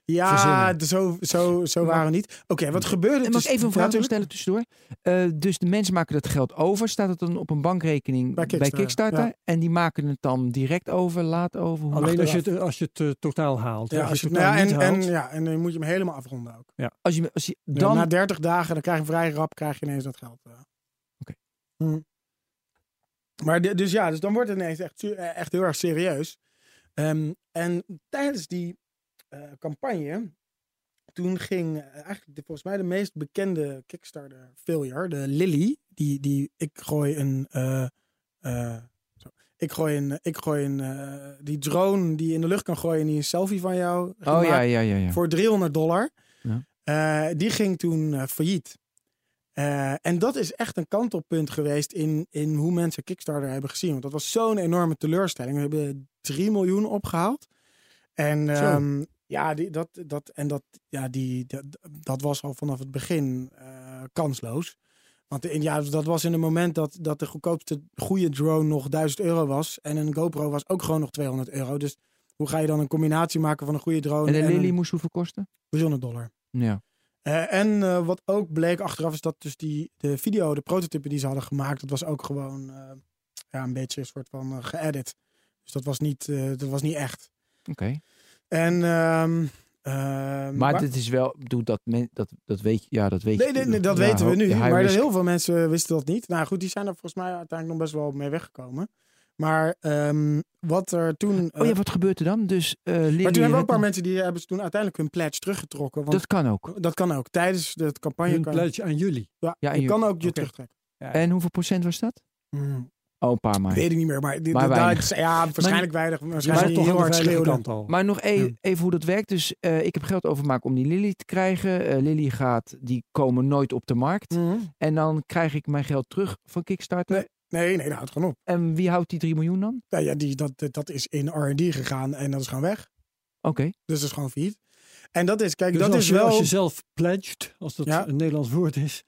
Ja, zo, zo, zo waren we niet. Oké, wat gebeurde? En mag dus- ik even een Ja, vraag stellen tussendoor? Eh, dus de mensen maken dat geld over. Staat het dan op een bankrekening Bij bij Kickstarter, ja. En die maken het dan direct over, laat over? Hoe Alleen als je het, als je het eh, totaal haalt. Ja, als, als je het totaal ja, niet en, haalt. en, ja, en dan moet je hem helemaal afronden ook. Als je, als je, Dan, na 30 dagen, dan krijg je vrij rap krijg je ineens dat geld. Oké. Hm. Maar dus ja, dus dan wordt het ineens echt, eh, echt heel erg serieus. Ehm, en tijdens die campagne, toen ging eh, eigenlijk de, volgens mij de meest bekende Kickstarter failure, de Lily, die, die ik gooi een, eh, eh, ik gooi een, ik gooi een eh, die drone die je in de lucht kan gooien, die een selfie van jou Oh ja, ja, ja. ja. voor 300 dollar. Ja. Eh, die ging toen eh, failliet. Eh, en dat is echt een kantelpunt geweest in, in hoe mensen Kickstarter hebben gezien. Want dat was zo'n enorme teleurstelling. We hebben 3 miljoen opgehaald. En Zo. Ja, die, dat, dat, en dat, ja die, dat, dat was al vanaf het begin eh, kansloos. Want in, ja, dat was in een moment dat, dat de goedkoopste goede drone nog 1000 euro was. En een GoPro was ook gewoon nog 200 euro. Dus hoe ga je dan een combinatie maken van een goede drone En de Lily moest hoeveel kosten? 300 dollar? Ja. Eh, en eh, wat ook bleek achteraf is dat dus die, de video, de prototype die ze hadden gemaakt, dat was ook gewoon ja, een beetje een soort van geëdit. Dus dat was niet, dat was niet echt. Oké. En, ehm, ehm, Maar dit is wel, doe dat, men, dat, dat weet je, ja, dat weet je. Nee, nee, nee, dat Ja, weten we nu. maar risk. heel veel mensen wisten dat niet. Nou goed, die zijn er volgens mij uiteindelijk nog best wel mee weggekomen. Maar ehm, wat er toen... Oh ja, eh, wat gebeurt er dan? Dus eh maar toen hebben we ook een paar mensen die hebben ze toen uiteindelijk hun pledge teruggetrokken. Want Dat kan ook. dat kan ook. Tijdens de campagne Hun kan, pledge aan jullie. ja, Ja, je kan ook je terugtrekken. En hoeveel procent was dat? Hmm. Oh, een paar maar. Weet ik niet meer, maar, dit, Maar dat- weinig. ja, waarschijnlijk weinig. Jij Waarschijnlijk toch heel aan de hard schreeuwen. al. Maar nog e- Ja. even hoe dat werkt. Dus eh, ik heb geld overmaken om die Lily te krijgen. Eh, Lily gaat, die komen nooit op de markt. Mhm. En dan krijg ik mijn geld terug van Kickstarter. Nee. Nee, nee, dat houdt gewoon op. En wie houdt die 3 miljoen dan? Ja, ja, die, dat, dat is in R&D gegaan en dat is gewoon weg. Oké. Dus dat is gewoon failliet. En dat is, kijk, Dus dat als, is je, wel... als je zelf pledged, als dat Ja. een Nederlands woord is,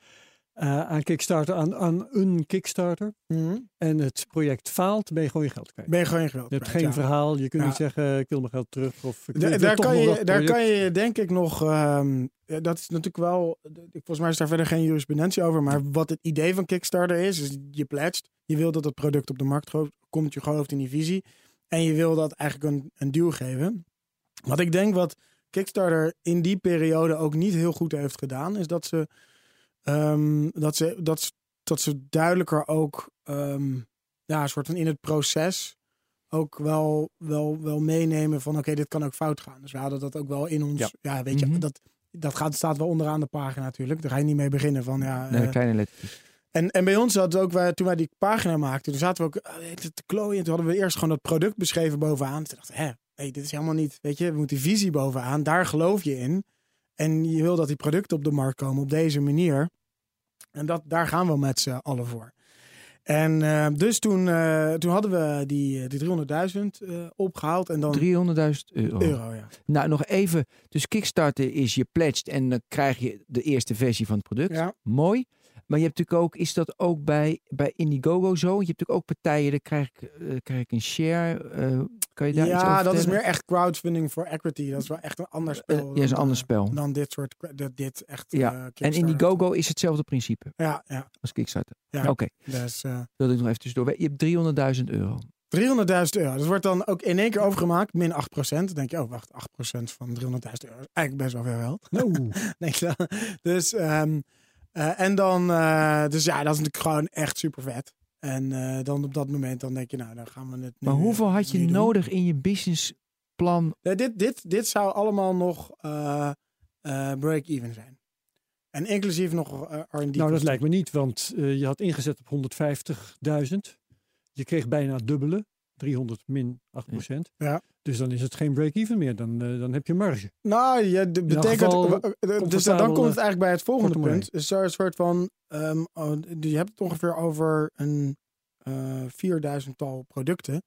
eh, aan Kickstarter, aan, aan een Kickstarter, Mhm. en het project faalt, ben je gewoon je geld kwijt. Ben je gewoon je geld Je hebt kwijt, geen ja. verhaal, je kunt Ja. niet zeggen, ik wil mijn geld terug. Of ik Da- wil daar, kan je, daar project. kan je denk ik nog. ehm, dat is natuurlijk wel. Volgens mij is daar verder geen jurisprudentie over. Maar wat het idee van Kickstarter is, is je pledgt. Je wil dat het product op de markt komt. Je gelooft in die visie. En je wil dat eigenlijk een, een duw geven. Wat ik denk wat Kickstarter in die periode ook niet heel goed heeft gedaan, is dat ze. Ehm, dat, ze dat, dat ze duidelijker ook. ehm, ja, een soort van in het proces ook wel, wel, wel meenemen van oké, dit kan ook fout gaan. Dus we hadden dat ook wel in ons. Ja, Ja. weet je, Mhm. dat, dat gaat, staat wel onderaan de pagina natuurlijk. Daar ga je niet mee beginnen van ja. Nee, eh, kleine lettertjes. en, en bij ons hadden we ook, wij, toen wij die pagina maakten, toen zaten we ook eh, te klooien. Toen hadden we eerst gewoon dat product beschreven bovenaan. Toen dachten we, nee, dit is helemaal niet, weet je, we moeten die visie bovenaan. Daar geloof je in. En je wil dat die producten op de markt komen op deze manier. En dat, daar gaan we met z'n allen voor. En eh, dus toen, eh, toen hadden we die, eh, die 300.000 eh, opgehaald en dan 300.000 euro. euro. Ja. Nou, nog even. Dus Kickstarter is je pledged en dan krijg je de eerste versie van het product. Ja. Mooi. Maar je hebt natuurlijk ook, is dat ook bij, bij Indiegogo zo? Je hebt natuurlijk ook partijen, daar krijg ik, eh, krijg ik een share. eh, kan je daar iets over Ja, dat is meer echt crowdfunding for equity. Dat is wel echt een ander spel. Eh, ja, is een ander spel. Dan dit soort, dat dit echt. Ja, En. Indiegogo is hetzelfde principe Ja, ja. als Kickstarter. Ja. Oké, Dus eh, wil ik nog even tussendoor. Je hebt 300.000 euro. 300.000 euro. Dat wordt dan ook in één keer overgemaakt, min 8% Dan denk je, oh wacht, 8% van 300.000 euro. Eigenlijk best wel veel geld. Nou, [LAUGHS] Denk je dan. Dus, ehm, eh, en dan, eh, dus ja, dat is natuurlijk gewoon echt super vet. En eh, dan op dat moment, dan denk je, nou, dan gaan we het nu, Maar hoeveel had je nodig in je businessplan? Nee, dit, dit, dit zou allemaal nog eh, eh, break-even zijn. En inclusief nog R&D. nou, dat kosten. lijkt me niet, want eh, je had ingezet op 150.000. Je kreeg bijna het dubbele, 300 min 8 procent. Ja. Dus dan is het geen break-even meer, dan, eh, dan heb je marge. Nou, je de, betekent. geval dus dan komt het eigenlijk bij het volgende punt. Is er een soort van. ehm, oh, je hebt het ongeveer over een eh 4000 tal producten.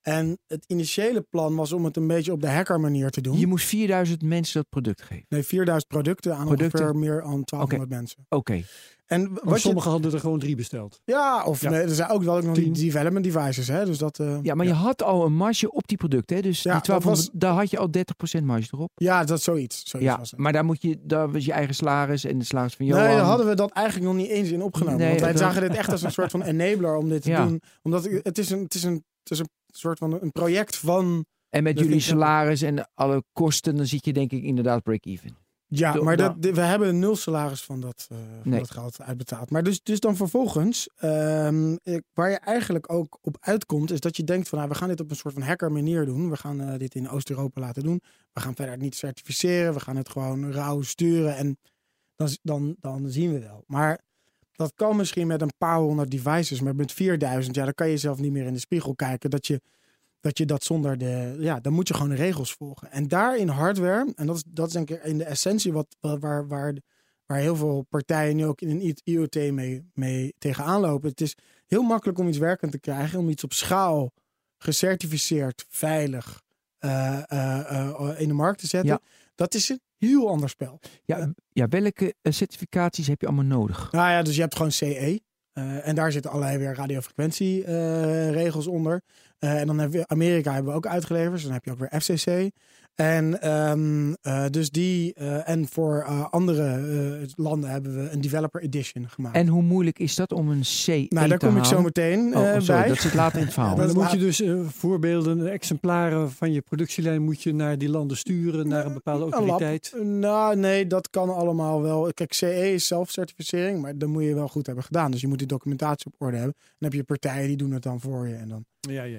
En het initiële plan was om het een beetje op de hacker manier te doen. Je moest 4000 mensen dat product geven. Nee, 4000 producten aan Producten? ongeveer meer dan 1200 mensen. Oké. En Want wat je, sommigen hadden er gewoon drie besteld. ja, of Ja. Nee, er zijn ook wel nog die development devices, hè? Dus dat. eh, Ja, maar je had al een marge op die producten. Hè? Dus Ja, die 1200, dat daar had je al 30% marge erop. ja, dat is zoiets. zoiets Ja, was het. maar daar moet je, daar was je eigen salaris en de salaris van Johan. Nee, daar hadden we dat eigenlijk nog niet eens in opgenomen. Nee, want wij dat- zagen dit echt als een soort van enabler om dit te Ja. doen. Omdat het is een, het is een, het is een soort van een project van. En met jullie salaris en alle kosten, dan zit je denk ik inderdaad break-even. Ja, maar da- dat, we hebben nul salaris van dat, eh, van Nee. dat geld uitbetaald. Maar dus, dus dan vervolgens, ehm, ik- waar je eigenlijk ook op uitkomt, is dat je denkt van nou, we gaan dit op een soort van hacker manier doen. We gaan eh, dit in Oost-Europa laten doen. We gaan verder niet certificeren. We gaan het gewoon rauw sturen en dan, dan, dan zien we wel. Maar dat kan misschien met een paar honderd devices, maar met 4000, ja, dan kan je zelf niet meer in de spiegel kijken. Dat je dat, je dat zonder de. Ja, dan moet je gewoon de regels volgen. En daar in hardware, en dat is, dat is denk ik in de essentie wat, waar, waar, waar heel veel partijen nu ook in een IoT mee, mee tegenaan lopen. Het is heel makkelijk om iets werkend te krijgen, om iets op schaal gecertificeerd, veilig uh, uh, in de markt te zetten. Ja. Dat is een heel ander spel. Ja, ja welke eh, certificaties heb je allemaal nodig? Nou ja, dus je hebt gewoon CE. En daar zitten allerlei weer radiofrequentieregels onder. Uh, en dan hebben we Amerika hebben we ook uitgeleverd. Dus dan heb je ook weer FCC. En um, uh, dus die uh, en voor andere landen hebben we een developer edition gemaakt. En hoe moeilijk is dat om een C Nou, daar kom ik zo meteen oh, sorry, bij. Dat zit later in het verhaal. [LAUGHS] dan moet je dus voorbeelden, exemplaren van je productielijn moet je naar die landen sturen, naar een bepaalde autoriteit. Een nou, nee, dat kan allemaal wel. Kijk, CE is zelfcertificering, maar dan moet je wel goed hebben gedaan. Dus je moet die documentatie op orde hebben. Dan heb je partijen die doen het dan voor je en dan. Ja, ja, ja.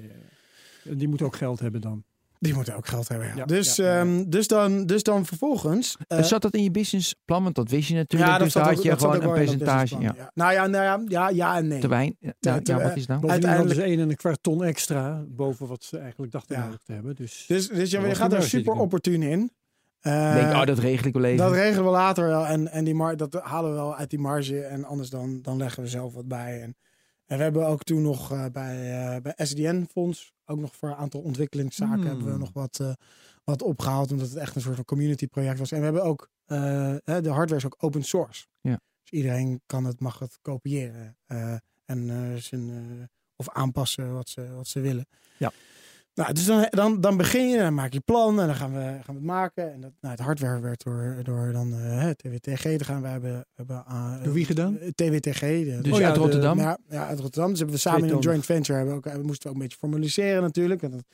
ja. Die moeten ook geld hebben dan. Die moeten ook geld hebben. Ja. Ja, dus, ja, ja. Um, dus, dan, dus dan vervolgens. Uh, zat dat in je businessplan? Want dat wist je natuurlijk. ja, dat dus daar zat had ook- je dat gewoon een dat percentage. Ja. Nou ja, nou ja, ja, ja en nee. Te weinig. Ja, nou, wat is nou? Ze Uiteindelijk- één en een kwart ton extra boven wat ze eigenlijk dachten Ja. nodig te hebben. Dus, Dus, dus ja, Dat je gaat er super opportun in. Uh, Denk, oh, dat regel ik wel even. dat regelen we later wel. En, en die mar dat halen we wel uit die marge. En anders dan, dan leggen we zelf wat bij. En, en we hebben ook toen nog uh, bij, uh, bij SDN-fonds, ook nog voor een aantal ontwikkelingszaken, Hmm. hebben we nog wat, uh, wat opgehaald. Omdat het echt een soort van community project was. En we hebben ook, uh, hè, de hardware is ook open source. Ja. Dus iedereen kan het, mag het kopiëren. Uh, en zijn, of aanpassen wat ze, wat ze willen. Ja. Nou, dus dan, dan, dan begin je, dan maak je plan en dan gaan we, gaan we het maken. En dat, nou, het hardware werd door, door dan uh, TWTG te gaan. We hebben, hebben uh, Door wie gedaan? TWTG. De, Dus Oh ja, uit de- Rotterdam? ja, ja, uit Rotterdam. Dus hebben we samen in een joint venture hebben we ook, we moesten ook een beetje formaliseren natuurlijk. En dat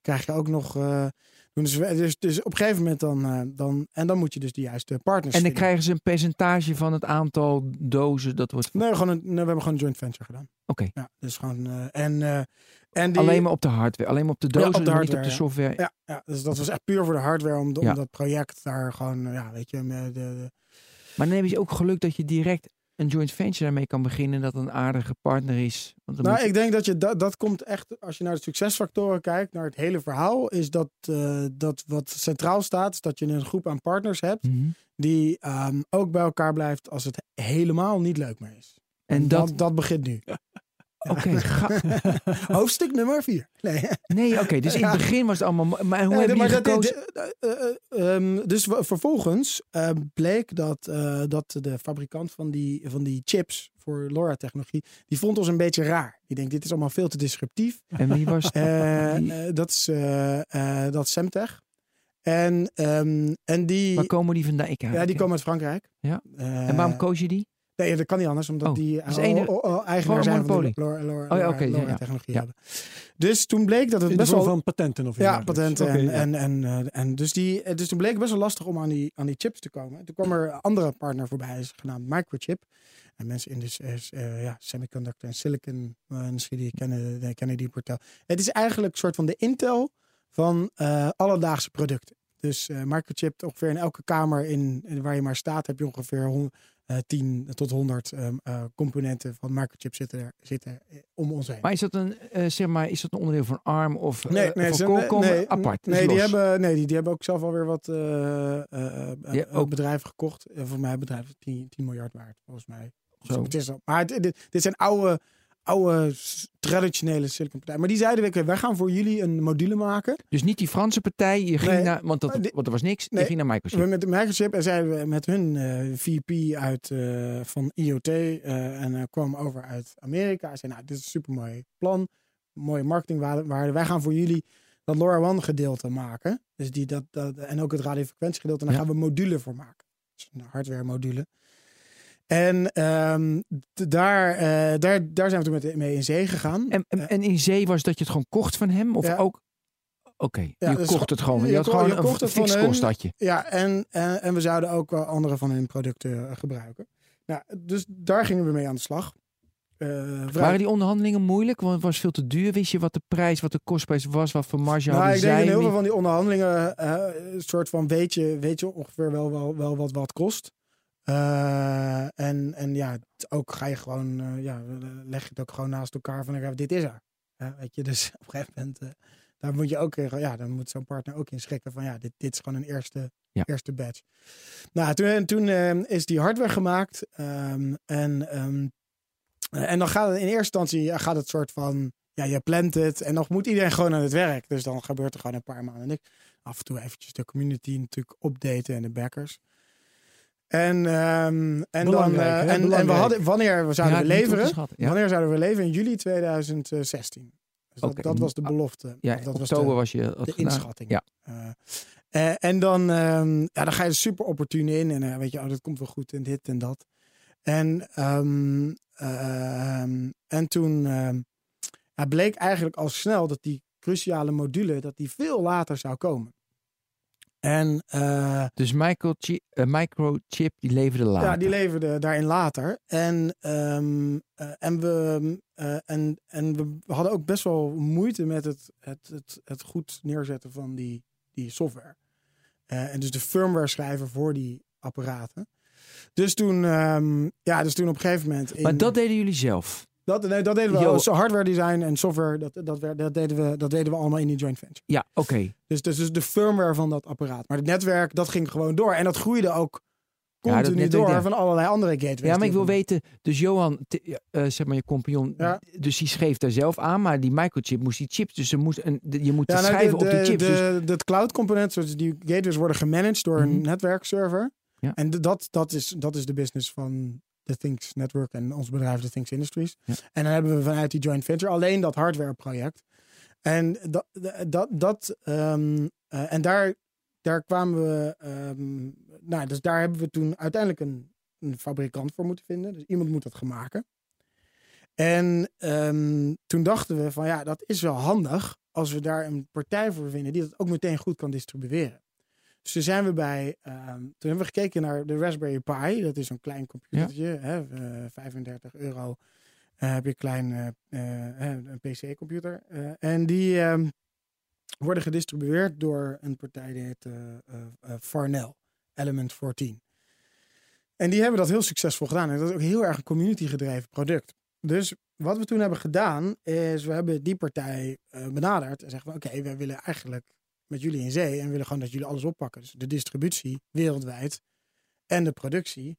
krijg je ook nog. Uh, dus, dus, dus op een gegeven moment dan, dan. En dan moet je dus de juiste partners. En dan vinden. krijgen ze een percentage van het aantal dozen dat wordt. Nee, gewoon een, nee, we hebben gewoon een joint venture gedaan. Oké. Ja, dus gewoon. En, en die, Alleen maar op de hardware, alleen maar op de dozen, op de maar niet hardware, op de software. Ja, ja, dus dat was echt puur voor de hardware. Om, om dat project daar gewoon. Ja, weet je. met De, de, Maar dan heb je ook geluk dat je direct een joint venture daarmee kan beginnen, dat een aardige partner is. Want Nou, moet ik denk dat je dat, dat komt echt, als je naar de succesfactoren kijkt, naar het hele verhaal, is dat, uh, dat wat centraal staat, is dat je een groep aan partners hebt Mhm. die um, ook bij elkaar blijft als het helemaal niet leuk meer is. En dat, dat, dat begint nu. [LAUGHS] oké, [LAUGHS] [LAUGHS] Hoofdstuk nummer vier. Nee, nee, oké, dus in het begin was het allemaal, maar hoe Nee, heb maar dat- gekozen? de- eh, eh, ehm, dus vervolgens eh, bleek dat, eh, dat de fabrikant van die, van die chips voor LoRa-technologie, die vond ons een beetje raar. Die denkt, dit is allemaal veel te disruptief. En wie was Eh, die- eh, dat is eh, eh, dat is Semtech. En, ehm, en die, Waar komen die vandaan? Ik, ja, die komen uit Frankrijk. Ja. Eh, En waarom koos je die? Nee, dat kan niet anders, omdat Oh, die dus eigenaar zijn van de LoRa- Oh ja, Ja. hebben. Dus toen bleek dat het best wel... van patenten of iets Ja, patenten. En, ja. en, en, eh, en dus, die, eh, dus toen bleek het best wel lastig om aan die, aan die chips te komen. Toen kwam er een andere partner voorbij, is genaamd Microchip. En mensen in de uh, ja, semiconductor en silicon uh, industrie die kennen, die kennen die portaal. Het is eigenlijk een soort van de Intel van uh, alledaagse producten. Dus uh, Microchip ongeveer in elke kamer in, in, waar je maar staat heb je ongeveer 100, 10 tot 100 um, uh, componenten van Microchip zitten, er, zitten om ons heen. Maar is dat een, zeg maar, is dat een onderdeel van ARM of nee, nee, van Qualcomm nee, apart? Nee, die hebben, nee die, die hebben ook zelf alweer wat ook. bedrijven gekocht. voor mij bedrijven 10, 10 miljard waard, volgens mij. Zo. Het is al, maar dit, dit, dit zijn oude, oude traditionele silicon partijen. Maar die zeiden, oké, wij gaan voor jullie een module maken. Dus niet die Franse partij, je ging Nee, naar, want, dat, die- want er was niks, Nee, je ging naar Microsoft. We met Microchip en zeiden we met hun uh, VP uit uh, van IoT uh, en kwam over uit Amerika. Hij zei, nou, dit is een super mooi plan, mooie marketingwaarde. Wij gaan voor jullie dat LoRaWAN gedeelte maken. Dus die, dat, dat, en ook het radiofrequentie gedeelte. En daar Ja. gaan we module voor maken. Dus een hardware module. En um, daar, uh, daar, daar zijn we toen met, mee in zee gegaan. En, en, en, in zee was dat je het gewoon kocht van hem? Of Ja. ook... Oké, okay, Ja, je dus kocht het gewoon. Je, je had ko- gewoon je kocht een fix kost had je. Ja, en, en, en we zouden ook wel andere van hun producten eh, gebruiken. Nou, dus daar gingen we mee aan de slag. Uh, Waren die onderhandelingen moeilijk? Want het was veel te duur. Wist je wat de prijs, wat de kostprijs was? Wat voor marge nou, hadden ik denk zij? in heel veel van die onderhandelingen, uh, een soort van weet je, weet je ongeveer wel, wel, wel wat wat kost. Eh, en, en ja, ook ga je gewoon, eh, ja, leg je het ook gewoon naast elkaar van, dit is er. Ja, weet je, [LAUGHS] dus op een gegeven moment, eh, daar moet je ook, ja, dan moet zo'n partner ook in schrikken van, ja, dit, dit is gewoon een eerste, Ja. eerste batch. Nou, toen, toen eh, is die hardware gemaakt ehm, en, ehm, eh, en dan gaat het in eerste instantie gaat het soort van, ja, je plant het en nog moet iedereen gewoon aan het werk. Dus dan gebeurt er gewoon een paar maanden niks. Af en toe eventjes de community natuurlijk updaten en de backers. En, ehm, en, dan, Belangrijk, eh, en, en we hadden, wanneer we zouden Ja, we leveren? Ja. Wanneer zouden we leveren? In juli 2016. Dus dat, was de belofte. Ja, dat was oktober de, was je de inschatting. Ja. Eh, eh, en dan, ehm, ja, dan ga je er super opportun in. En weet je, oh, dat komt wel goed en dit en dat. En, ehm, en toen bleek eigenlijk al snel dat die cruciale module dat die veel later zou komen. En eh, Dus microchip, eh, microchip die leverde later. ja, die leverde daarin later. En, ehm, eh, en, we, en, en we hadden ook best wel moeite met het, het, het, het goed neerzetten van die, die software. En dus de firmware schrijven voor die apparaten. Dus toen, ehm, ja, dus toen op een gegeven moment. In, maar dat deden jullie zelf. Dat, nee, dat deden we. Zo hardware design en software, dat, dat, deden we, dat deden we allemaal in die joint venture. Ja, oké. Dus, dus, dus de firmware van dat apparaat. Maar het netwerk, dat ging gewoon door. En dat groeide ook continu door ja. van allerlei andere gateways. Ja, maar ik wil we- weten, dus Johan, ja, eh, zeg maar je compagnon, Ja. dus die schreef daar zelf aan, maar die microchip moest die chips, dus er moest een, de- je moet nou, schrijven de, op die de, chips. dus, De, de cloud component, die gateways worden gemanaged door een Mhm. netwerkserver. Ja. En de- dat, dat, is, dat is de business van de Things Network en ons bedrijf, de Things Industries. Ja. En dan hebben we vanuit die joint venture alleen dat hardware project. En dat, dat, dat ehm, eh, en daar, daar kwamen we, ehm, nou, dus daar hebben we toen uiteindelijk een, een fabrikant voor moeten vinden. Dus iemand moet dat gaan maken. En ehm, toen dachten we van ja, dat is wel handig als we daar een partij voor vinden die dat ook meteen goed kan distribueren. Dus toen zijn we bij, ehm, toen hebben we gekeken naar de Raspberry Pi. Dat is zo'n klein computertje, hè, eh, 35 euro eh, heb je een klein eh, eh, een PC-computer. Eh, en die ehm, worden gedistribueerd door een partij die heet eh, eh, eh, Farnell, Element 14. En die hebben dat heel succesvol gedaan. En dat is ook heel erg een community-gedreven product. Dus wat we toen hebben gedaan, is we hebben die partij eh, benaderd en zeggen van oké, we willen eigenlijk met jullie in zee en willen gewoon dat jullie alles oppakken. Dus de distributie wereldwijd en de productie.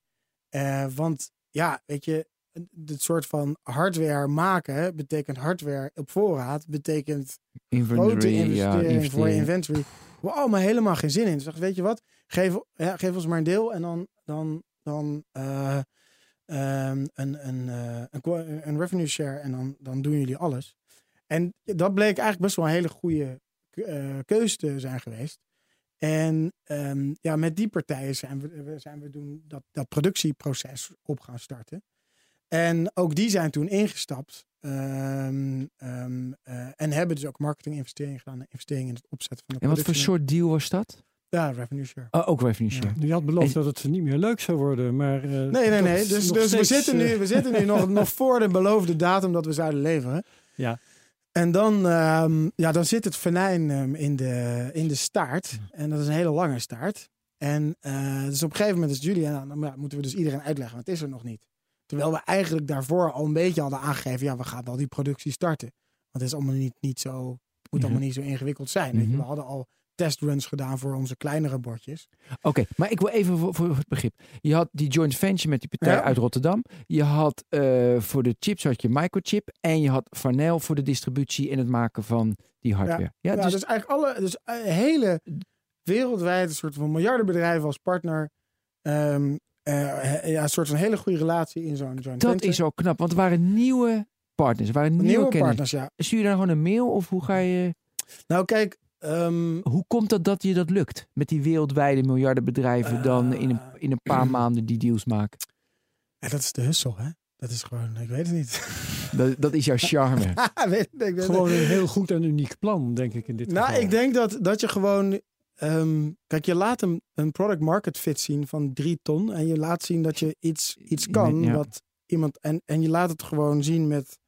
Eh, want ja, weet je, dit soort van hardware maken betekent hardware op voorraad, betekent grote inventory, ja, voor inventory. We allemaal helemaal geen zin in. Dus ik dacht, weet je wat? Geef, ja, geef ons maar een deel en dan, dan, dan eh, ehm, een, een, eh, een, een revenue share en dan, dan doen jullie alles. En dat bleek eigenlijk best wel een hele goede keuze te zijn geweest. En ehm, ja, met die partijen zijn we, we- zijn we doen dat, dat productieproces op gaan starten. En ook die zijn toen ingestapt. ehm, ehm, eh, en hebben dus ook marketinginvesteringen gedaan. Investeringen in het opzetten van de En wat voor soort deal was dat? Ja, revenue share. Oh, ook revenue share. Je had beloofd En- dat het niet meer leuk zou worden, maar... eh, Nee, nee, nee. Dus, dus we, zitten nu, eh, we zitten nu [LAUGHS] nog, nog voor de beloofde datum dat we zouden leveren. Ja. En dan, ehm, ja, dan zit het venijn ehm, in, de, in de staart. En dat is een hele lange staart. En eh, dus op een gegeven moment is Julia, nou, dan moeten we dus iedereen uitleggen, want het is er nog niet. Terwijl we eigenlijk daarvoor al een beetje hadden aangegeven, ja, we gaan al die productie starten. Want het is allemaal niet, niet zo, moet Mhm. allemaal niet zo ingewikkeld zijn. Mhm. We hadden al testruns gedaan voor onze kleinere bordjes. Oké, maar ik wil even voor, voor het begrip. Je had die joint venture met die partij Ja. uit Rotterdam. Je had eh, voor de chips had je microchip. En je had Farnell voor de distributie en het maken van die hardware. Ja, Ja, dus, dus, eigenlijk alle, dus eh, hele wereldwijd een soort van miljardenbedrijven als partner. ehm, eh, ja, een soort van hele goede relatie in zo'n joint dat venture. is ook knap. Want er waren nieuwe partners. Er waren nieuwe, nieuwe kennis. partners, ja. Stuur je dan gewoon een mail of hoe ga je... Nou, kijk, ehm, Hoe komt dat dat je dat lukt? Met die wereldwijde miljardenbedrijven dan in een, in een paar [CLEARS THROAT] maanden die deals maken. ja, dat is de hustle, hè? Dat is gewoon, ik weet het niet. [LAUGHS] Dat, dat is jouw charme. weet, [LAUGHS] ik weet Gewoon een heel goed en uniek plan, denk ik in dit Nou, geval. ik denk dat, dat je gewoon. ehm, kijk, je laat een, een product market fit zien van drie ton. En je laat zien dat je iets, iets kan. Ja. Wat iemand, en, en je laat het gewoon zien met,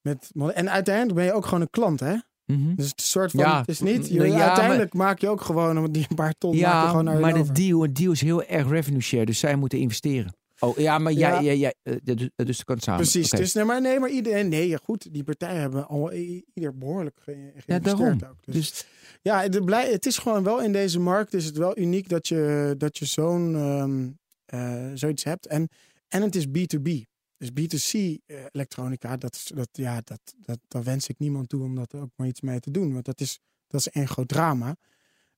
met. En uiteindelijk ben je ook gewoon een klant, hè? Mhm. Dus het is een soort van, Ja, het is niet, je- ja, uiteindelijk maak je ook gewoon die een paar ton Ja, gewoon naar je maar de deal, een deal is heel erg revenue share, dus zij moeten investeren. Oh ja, maar jij, Ja. jij, jij, dus, dat kan samen. Precies, dus nee, maar, nee, maar iedereen, nee, ja, goed, die partijen hebben al ieder behoorlijk ge- geïnvesteerd daarom. ook. Dus, Dus ja, het, blij, het is gewoon wel in deze markt is het wel uniek dat je, dat je zo'n ehm, eh, zoiets hebt. En, en het is B2B. Dus B2C eh, elektronica, dat, is, dat, ja, dat, dat, daar wens ik niemand toe om dat ook maar iets mee te doen. Want dat is, dat is één groot drama.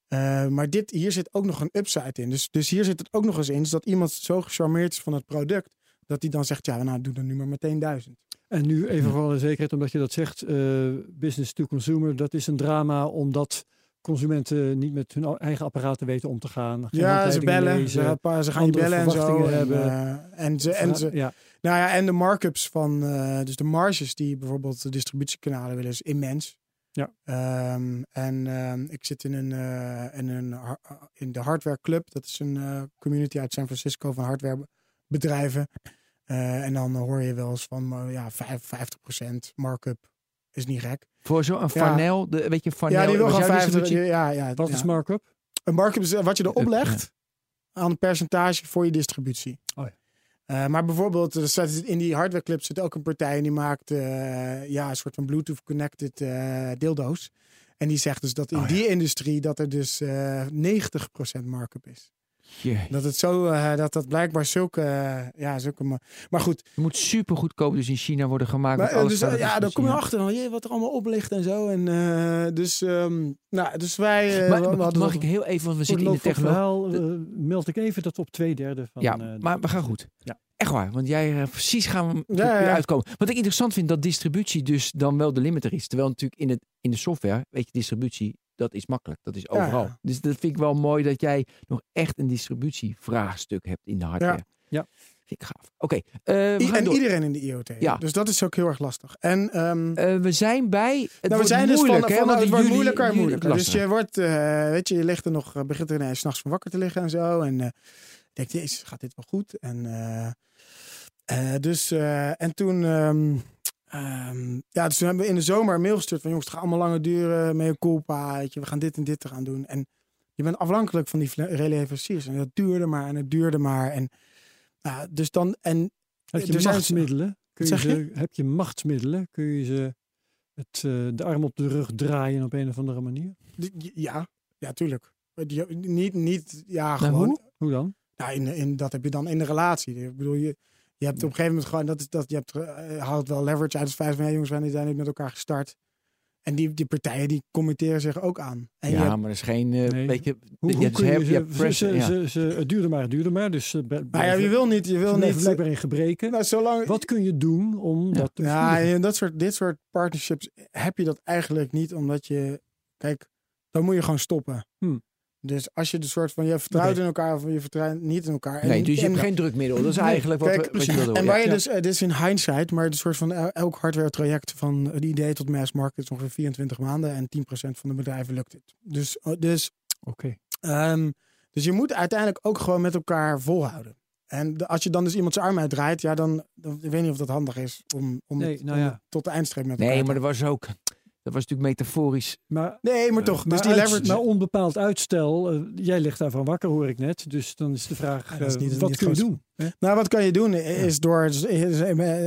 Eh, maar dit, hier zit ook nog een upside in. Dus, dus hier zit het ook nog eens in. Dus dat iemand zo gecharmeerd is van het product. Dat hij dan zegt, ja, nou doe dan nu maar meteen duizend. En nu even voor alle zekerheid, omdat je dat zegt, eh, business to consumer, dat is een drama omdat consumenten niet met hun eigen apparaten weten om te gaan. Geen Ja, ze bellen. lezen. Ze, ze gaan je bellen en zo. hebben. eh, en, ze, en, ze, ja, nou ja, en de markups van, eh, dus de marges die bijvoorbeeld de distributiekanalen willen, is immens. Ja. Ehm, en ehm, ik zit in, een, eh, in, een, in de Hardware Club. Dat is een community uit San Francisco van hardwarebedrijven. En dan hoor je wel eens van ja, vijf- 50% markup is niet gek. voor zo'n Ja. Farnell, de, weet je, Farnell, ja, die wil gewoon jouw 50. distributie? Ja, ja, wat ja. is markup? Een markup is eh, wat je erop legt aan een percentage voor je distributie. Oh ja. Eh, maar bijvoorbeeld, staat in die hardware clip zit ook een partij en die maakt eh, ja, een soort van Bluetooth connected eh, dildo's. En die zegt dus dat in Oh ja. die industrie dat er dus eh 90% markup is. Jee. Dat het zo, eh, dat dat blijkbaar zulke, eh, ja, zulke. ma- Maar goed, Het moet super goedkoop dus in China worden gemaakt. maar, eh, alles dus, ja, dan kom je achter dan, jee, wat er allemaal op ligt en zo. En eh, dus, ehm, nou, dus wij. eh, Maar, we mag ik heel even, want we zitten in de technologie. meld ik even dat op twee derde van... Ja, maar we gaan goed. Ja. Echt waar, want jij precies gaan we Ja, ja, ja. uitkomen. Wat ik interessant vind, dat distributie dus dan wel de limiter is. Terwijl natuurlijk in, het, in de software, weet je, distributie, dat is makkelijk. Dat is overal. ja. Dus dat vind ik wel mooi dat jij nog echt een distributievraagstuk hebt in de hardware. Ja. Vind ik gaaf. Oké, eh, en door. iedereen in de IoT. Ja. Dus dat is ook heel erg lastig. En ehm, Eh, we zijn bij. Het nou, we zijn dus van, moeilijk, hè, van het wordt juli- moeilijker en juli- moeilijker. Dus je wordt, eh, weet je, je ligt er nog, begint er ineens s'nachts van wakker te liggen en zo. En eh denkt, jezus, gaat dit wel goed? En eh, eh, dus, eh, en toen, ehm, ehm, ja, dus toen hebben we in de zomer een mail gestuurd van, jongens, het gaat allemaal langer duren, mee culpa, weet je, we gaan dit en dit te gaan doen. En je bent afhankelijk van die releveranciers. En dat duurde maar en het duurde maar. En, dus dan, en Heb je machtsmiddelen? Kun je ze, heb je machtsmiddelen? Kun je ze het, eh, de arm op de rug draaien op een of andere manier? Ja, ja, tuurlijk. Die- Niet, niet, ja, Nou, gewoon. hoe? Hoe dan? Nou, in, in, dat heb je dan in de relatie. Ik bedoel, je, je hebt op een gegeven moment gewoon, dat is dat, je hebt, eh, haalt wel leverage uit het feit van, hey, jongens, we zijn uiteindelijk met elkaar gestart. En die, die partijen, die committeren zich ook aan. En Ja, hebt- maar dat is geen. eh Nee. weet je, Hoe, je hoe hebt kun je heb- ze, ja. het duurde maar, het duurde maar. Dus maar ja, je wil niet, je wil niet. blijkbaar in gebreken. Nou, zolang, Wat kun je doen om Ja. dat te Ja, en dat soort, dit soort partnerships heb je dat eigenlijk niet, omdat je, kijk, dan moet je gewoon stoppen. Hmm. Dus als je de soort van, je vertrouwt in elkaar of je vertrouwt niet in elkaar. En nee, dus je hebt geen drukmiddel. Dat is Nee, eigenlijk wat, je precies. En waar je Ja. dus, eh, dit is in hindsight, maar de soort van el- elk hardware traject van het idee tot mass market is ongeveer 24 maanden en 10% van de bedrijven lukt het. Dus, eh, dus, Oké. ehm, dus je moet uiteindelijk ook gewoon met elkaar volhouden. En de- als je dan dus iemand zijn arm uitdraait, ja, dan, dan ik weet niet of dat handig is om, om, Nee, het, nou om ja. het tot de eindstreep met elkaar Nee, maar dat was ook. Dat was natuurlijk metaforisch. Maar, Nee, maar toch. maar, dus die leverage. maar onbepaald uitstel, eh, jij ligt daarvan wakker hoor ik net. Dus dan is de vraag, Ja, dat is eh, wat niet kun je doen? hè? nou, wat kan je doen is door is-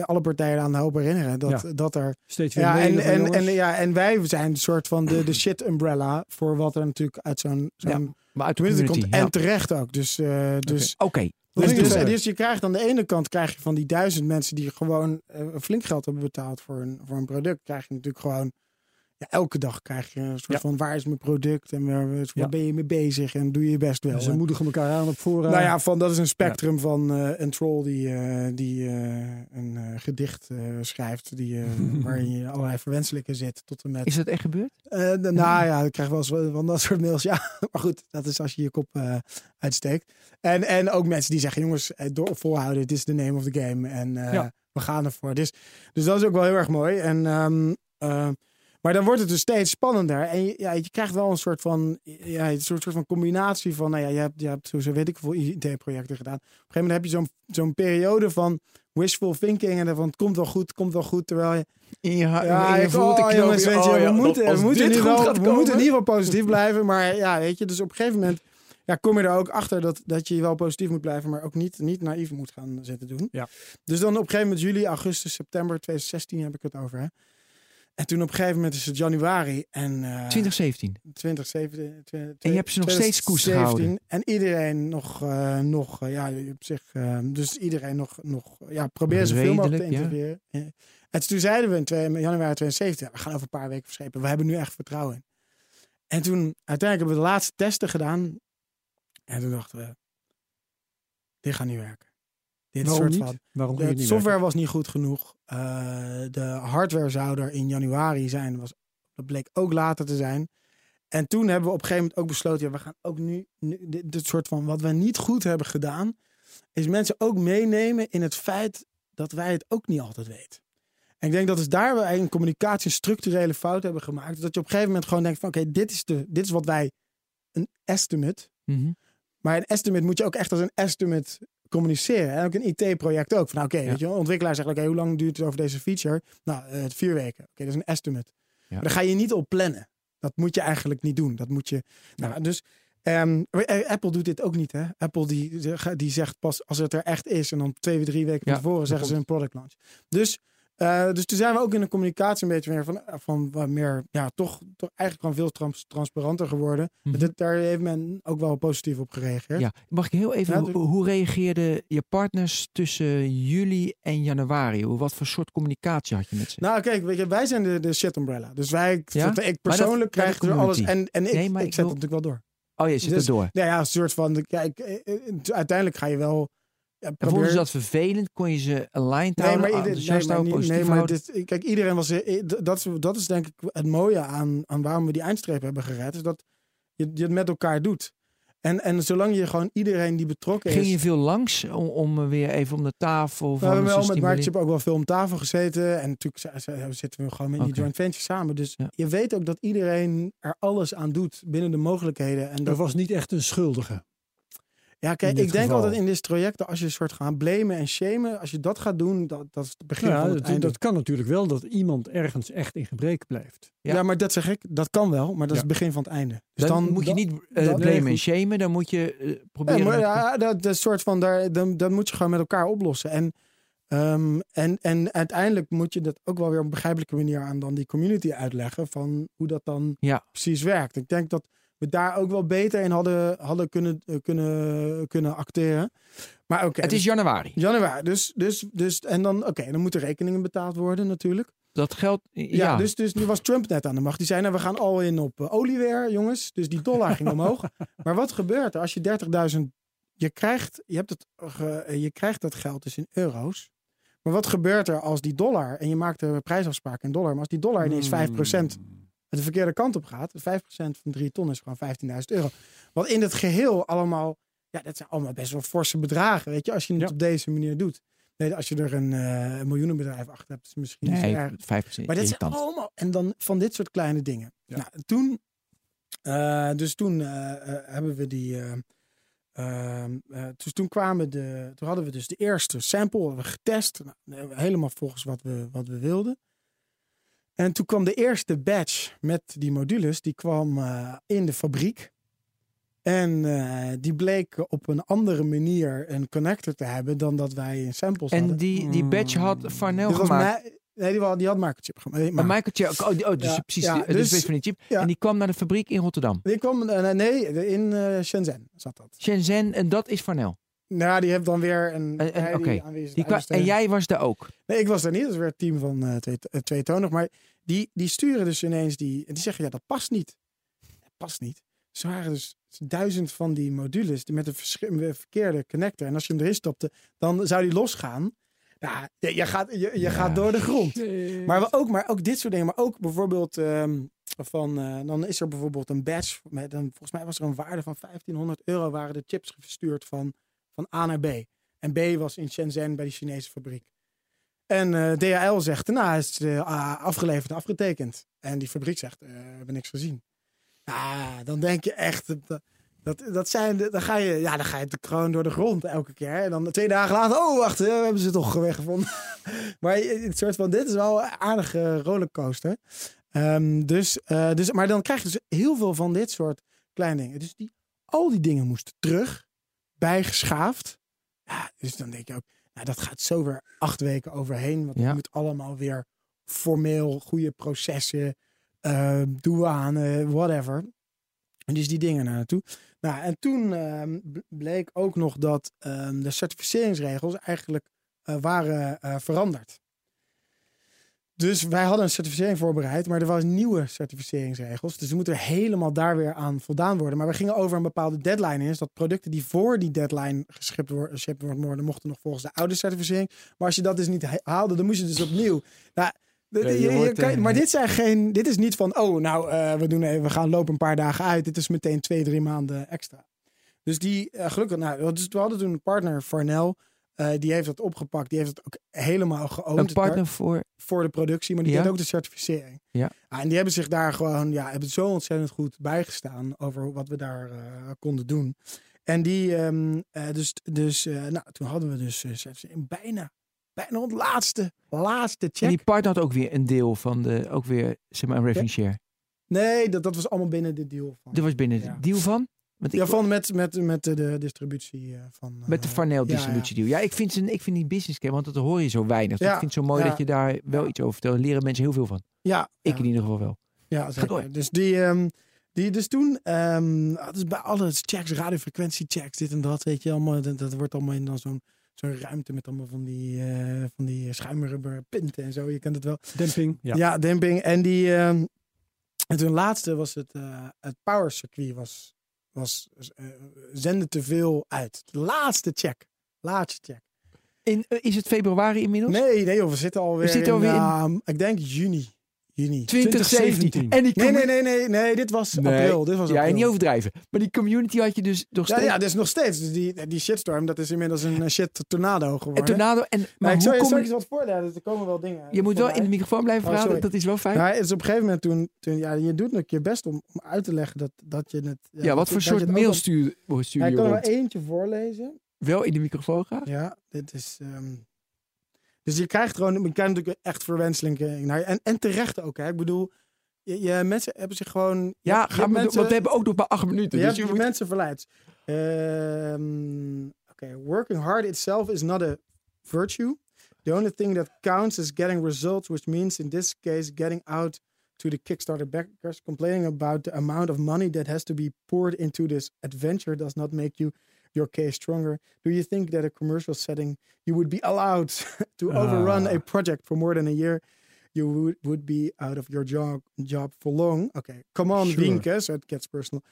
alle partijen aan de hoop herinneren dat, Ja. dat er Steeds weer Ja, en, en, en, ja, en wij zijn een soort van de, de [CLEARS THROAT] shit umbrella voor wat er natuurlijk uit zo'n Maar uit de komt. ja. En terecht ook. Dus, eh, dus, Oké. dus, dus, dus je krijgt aan de ene kant krijg je van die duizend mensen die gewoon eh, flink geld hebben betaald voor een, voor een product, krijg je natuurlijk gewoon ja, elke dag krijg je een soort Ja. van waar is mijn product en waar, waar Ja. ben je mee bezig en doe je je best wel. Ze En- moedigen elkaar aan op voorraad. nou ja, van, dat is een spectrum van eh, een troll die, eh, die eh, een gedicht schrijft, die, [LAUGHS] waarin je allerlei verwenselijke zit tot en met Is dat echt gebeurd? nou ja, ik krijg wel eens van dat soort mails. Ja, [LAUGHS] maar goed, dat is als je je kop uitsteekt. En, en ook mensen die zeggen, jongens, door volhouden, dit is de name of the game. En we gaan ervoor. Dus, dus dat is ook wel heel erg mooi. En, eh, maar dan wordt het dus steeds spannender. En je, ja, je krijgt wel een soort van, ja, een soort, soort van combinatie van, nou ja, je hebt, je hebt sowieso weet ik veel IT-projecten gedaan. Op een gegeven moment heb je zo'n zo'n periode van wishful thinking. En van het komt wel goed, het komt wel goed. Terwijl je In je, ja, in je voelt oh, jongens, weet je, oh we, ja, moeten, dat- als we, moeten in ieder geval- we moeten in ieder geval positief [LAUGHS] blijven. Maar ja, weet je, dus op een gegeven moment ja, kom je er ook achter dat, dat je wel positief moet blijven, maar ook niet, niet naïef moet gaan zitten doen. Ja. Dus dan op een gegeven moment juli, augustus, september 2016 heb ik het over. Hè? En toen op een gegeven moment is het januari en eh 2017. 2017. En je hebt ze nog steeds 2017. gehouden. En iedereen nog, eh, nog eh, ja, op zich, dus iedereen nog, nog ja, probeer zoveel mogelijk te ja. interviewen. Ja. En toen zeiden we in twee- januari 2017, we gaan over een paar weken verschepen. We hebben nu echt vertrouwen in. En toen, uiteindelijk hebben we de laatste testen gedaan. En toen dachten we, dit gaat niet werken. Dit Waarom soort niet? van, Waarom de ging het niet software werken? was niet goed genoeg. Eh, de hardware zou er in januari zijn. Was, dat bleek ook later te zijn. En toen hebben we op een gegeven moment ook besloten... Ja, we gaan ook nu, nu dit, dit soort van... Wat we niet goed hebben gedaan... is mensen ook meenemen in het feit... dat wij het ook niet altijd weten. En ik denk dat is daar we in communicatie een structurele fout hebben gemaakt. Dat je op een gegeven moment gewoon denkt van... Oké, dit is de dit is wat wij... Een estimate Mhm. maar een estimate moet je ook echt als een estimate communiceren. En ook een IT-project ook. Van, nou, oké, Ja. weet je, wel, ontwikkelaar zegt, oké, hoe lang duurt het over deze feature? Nou, eh, vier weken. Oké, dat is een estimate. Maar daar ga je niet op plannen. Dat moet je eigenlijk niet doen. Dat moet je. Nou, dus ehm, eh, Apple doet dit ook niet, hè? Apple die, die zegt pas als het er echt is en dan twee, drie weken van Ja, tevoren zeggen ze een product launch. Dus. Eh, dus toen zijn we ook in de communicatie een beetje meer van, van wat meer, ja, toch, toch eigenlijk gewoon veel trans- transparanter geworden. Mhm. Dat, daar heeft men ook wel positief op gereageerd. Ja, mag ik heel even, Ja, hoe, hoe reageerden je partners tussen juli en januari? Hoe, wat voor soort communicatie had je met ze? Nou, kijk, weet je, wij zijn de, de shit umbrella. Dus wij, Ja? ik dat- persoonlijk krijg er alles. En, en ik, Nee, ik ik zet wil- het natuurlijk wel door. oh, je zit dus- er door. Nou ja, een soort van, kijk, eh, eh, uiteindelijk ga je wel. Probeer- vonden ze dat vervelend? Kon je ze aligned Nee, houden, maar, ieder- nee, maar, niet- positief nee, maar houden? dit, kijk, iedereen was. eh, d- Dat is, dat is denk ik het mooie aan, aan waarom we die eindstreep hebben gered. Is dat je, je het met elkaar doet. En, en zolang je gewoon iedereen die betrokken Ging is. je veel langs om, om weer even om de tafel we hebben wel met? Microchip ook wel veel om tafel gezeten. En natuurlijk zitten we gewoon met die joint venture samen. Dus Ja. je weet ook dat iedereen er alles aan doet binnen de mogelijkheden. En Er dat, was niet echt een schuldige. Ja, kijk, ik denk geval. altijd in dit traject, als je een soort gaat blamen en shamen, als je dat gaat doen, dat, dat is het begin Ja, van het dat, einde. dat kan natuurlijk wel dat iemand ergens echt in gebrek blijft. ja. Ja. maar dat zeg ik, dat kan wel, maar dat is het begin van het einde. Dus Dan, dan, moet je niet eh dan- blamen en shamen. Dan moet je Ja, proberen... maar ja, dat, dat soort van, daar, dan, dat moet je gewoon met elkaar oplossen. En, ehm, en, en uiteindelijk moet je dat ook wel weer op een begrijpelijke manier aan dan die community uitleggen van hoe dat dan Ja. precies werkt. Ik denk dat we daar ook wel beter in hadden, hadden kunnen, eh, kunnen, kunnen acteren. Maar oké. het is dus- januari. januari. Dus, dus, dus, en dan, oké, dan moeten rekeningen betaald worden natuurlijk. Dat geldt... Ja, Ja, dus, dus nu was Trump net aan de macht. Die zei, nou, we gaan al in op eh, olie weer, jongens. Dus die dollar ging omhoog. [LAUGHS] Maar wat gebeurt er als je 30.000... Je krijgt, je, hebt het, ge- je krijgt dat geld dus in euro's. Maar wat gebeurt er als die dollar... En je maakt de prijsafspraak in dollar. Maar als die dollar ineens 5% de verkeerde kant op gaat... 5% van 3 ton is gewoon 15.000 euro. Wat in het geheel allemaal... Ja, dat zijn allemaal best wel forse bedragen. Weet je, als je het Ja. op deze manier doet. Nee, als je er een eh, miljoenenbedrijf achter hebt... is het misschien Nee, erg. 5% Maar dit zijn allemaal. En dan van dit soort kleine dingen. Ja. Nou, toen. eh, dus toen eh, hebben we die. eh, ehm, eh, dus toen kwamen de. Toen hadden we dus de eerste sample we getest. Nou, helemaal volgens wat we, wat we wilden. En toen kwam de eerste batch met die modules. Die kwam eh, in de fabriek. En eh, die bleek op een andere manier een connector te hebben dan dat wij in samples En hadden. die, die badge had Farnell gemaakt. nee, die, had- die had microchip gemaakt. Maar Michael Chip, oh, die- oh, dus Ja, precies, ja, die- dus, dus- weet van die chip. ja. En die kwam naar de fabriek in Rotterdam. Die kwam, eh, nee, in eh, Shenzhen zat dat. Shenzhen, en dat is Farnell. Nou, die heeft dan weer een. En- en- die en jij was daar ook. Nee, ik was daar niet. Dat is weer het team van eh twee, eh, tweetonig. Maar die, die sturen dus ineens die. en Die zeggen ja, dat past niet. Dat past niet. Ze waren dus duizend van die modules met een verkeerde connector. En als je hem erin stopte, dan zou die losgaan. Ja, je, je gaat, je, je Ja. gaat door de grond. Maar we ook, maar ook dit soort dingen. Maar ook bijvoorbeeld ehm, van, eh, dan is er bijvoorbeeld een badge. Met een, volgens mij was er een waarde van 1500 euro waren de chips verstuurd van, van A naar B. En B was in Shenzhen bij die Chinese fabriek. En eh, DHL zegt, nou, is ah, afgeleverd en afgetekend. En die fabriek zegt, eh, we hebben niks gezien. Ja, dan denk je echt, dat- Dat, dat zijn, de- dan ga je, ja, dan ga je het gewoon door de grond elke keer. En dan twee dagen later, oh wacht, we hebben ze toch weggevonden. [LAUGHS] maar het soort van, dit is wel een aardige rollercoaster. Ehm, dus, dus, maar dan krijg je dus heel veel van dit soort kleine dingen. Dus die, al die dingen moesten terug, bijgeschaafd. Ja, dus dan denk je ook, nou, dat gaat zo weer acht weken overheen. Want Ja. het moet allemaal weer formeel, goede processen, eh, douane, whatever. En dus die dingen naar naartoe. Nou, en toen ehm, bleek ook nog dat ehm, de certificeringsregels eigenlijk eh, waren eh, veranderd. Dus wij hadden een certificering voorbereid, maar er waren nieuwe certificeringsregels. Dus we moeten helemaal daar weer aan voldaan worden. Maar we gingen over een bepaalde deadline in. Dus dat producten die voor die deadline geschipt worden, worden, mochten nog volgens de oude certificering. Maar als je dat dus niet ha- haalde, dan moest je dus opnieuw. Nou, de- Ja, de- je je- je wordt, kan- eh, maar dit zijn geen. Dit is niet van. Oh, nou, eh, we, doen even, we gaan lopen een paar dagen uit. Dit is meteen twee, drie maanden extra. Dus die, eh, gelukkig, nou, dus we hadden toen een partner, Farnell. Eh, die heeft dat opgepakt. Die heeft het ook helemaal geowned. Een partner voor... Voor de productie, maar die Ja. ook de certificering. Ja. Ah, en die hebben zich daar gewoon, ja, hebben zo ontzettend goed bijgestaan over wat we daar eh, konden doen. En die, ehm, eh, dus, dus nou, toen hadden we dus bijna, bijna het laatste, laatste En check. die partner had ook weer een deel van de... Ook weer, zeg maar, een revenue share. Nee, dat, dat was allemaal binnen de deal van. Dat was binnen Ja. de deal van? Want ik, Ja, van met, met, met de, distributie eh, van. Met de eh, Farnell ja, distributiedeal. Ja, ik, vind ze, ik vind die business case, want dat hoor je zo weinig. Dus Ja, Ik vind het zo mooi ja. dat je daar wel Ja. iets over vertelt. Daar leren mensen heel veel van. Ja, Ik ja. in ieder geval wel. Ja, zeker. door. Dus die, ehm, die dus toen, ehm dus bij alle checks, radiofrequentiechecks, dit en dat, weet je allemaal, dat, dat wordt allemaal in dan zo'n zo'n ruimte met allemaal van die, eh van die schuimrubber pinten en zo. Je kent het wel. Demping. Ja. Ja, demping. En die, ehm, en toen laatste was het, eh het power circuit was, was zende te veel uit. De laatste check. Laatste check. In, eh, is het februari inmiddels? Nee, nee, joh, we zitten alweer We zitten in, alweer in- ehm, ik denk juni. Juni. 2017. En die Nee, nee, nee, nee, nee, dit was Nee. april. Dit was Ja, en april. niet overdrijven. Maar die community had je dus nog Ja, steeds. ja, dus nog steeds. Dus die, die shitstorm, dat is inmiddels een shit tornado geworden. en tornado. En, maar maar ik hoe zal je kom straks je... wat voorlezen. Er komen wel dingen. Je moet wel in de microfoon blijven Oh, praten. sorry. dat is wel fijn. Ja, het is op een gegeven moment toen, toen ja, je doet nog je best om, om uit te leggen dat, dat je het... ja, wat dat je- voor dat soort mail stuur, stuur Ja, je ik kan er wel eentje voorlezen. Wel in de microfoon graag? Ja, dit is... ehm, dus je krijgt gewoon... Je krijgt natuurlijk echt naar je. En, en terecht ook, hè. Ik bedoel, je, je, mensen hebben zich gewoon... Ja, je ga hebt maar, mensen- want we hebben ook nog maar acht minuten. Je Dus hebt je moet... mensen verleid. Ehm, Oké, working hard itself is not a virtue. The only thing that counts is getting results, which means in this case getting out to the Kickstarter backers. Complaining about the amount of money that has to be poured into this adventure does not make you your case stronger. Do you think that a commercial setting you would be allowed [LAUGHS] to overrun a project for more than a year? You would, would be out of your job job for long. Okay, come on, Sure. Wienke. So it gets personal.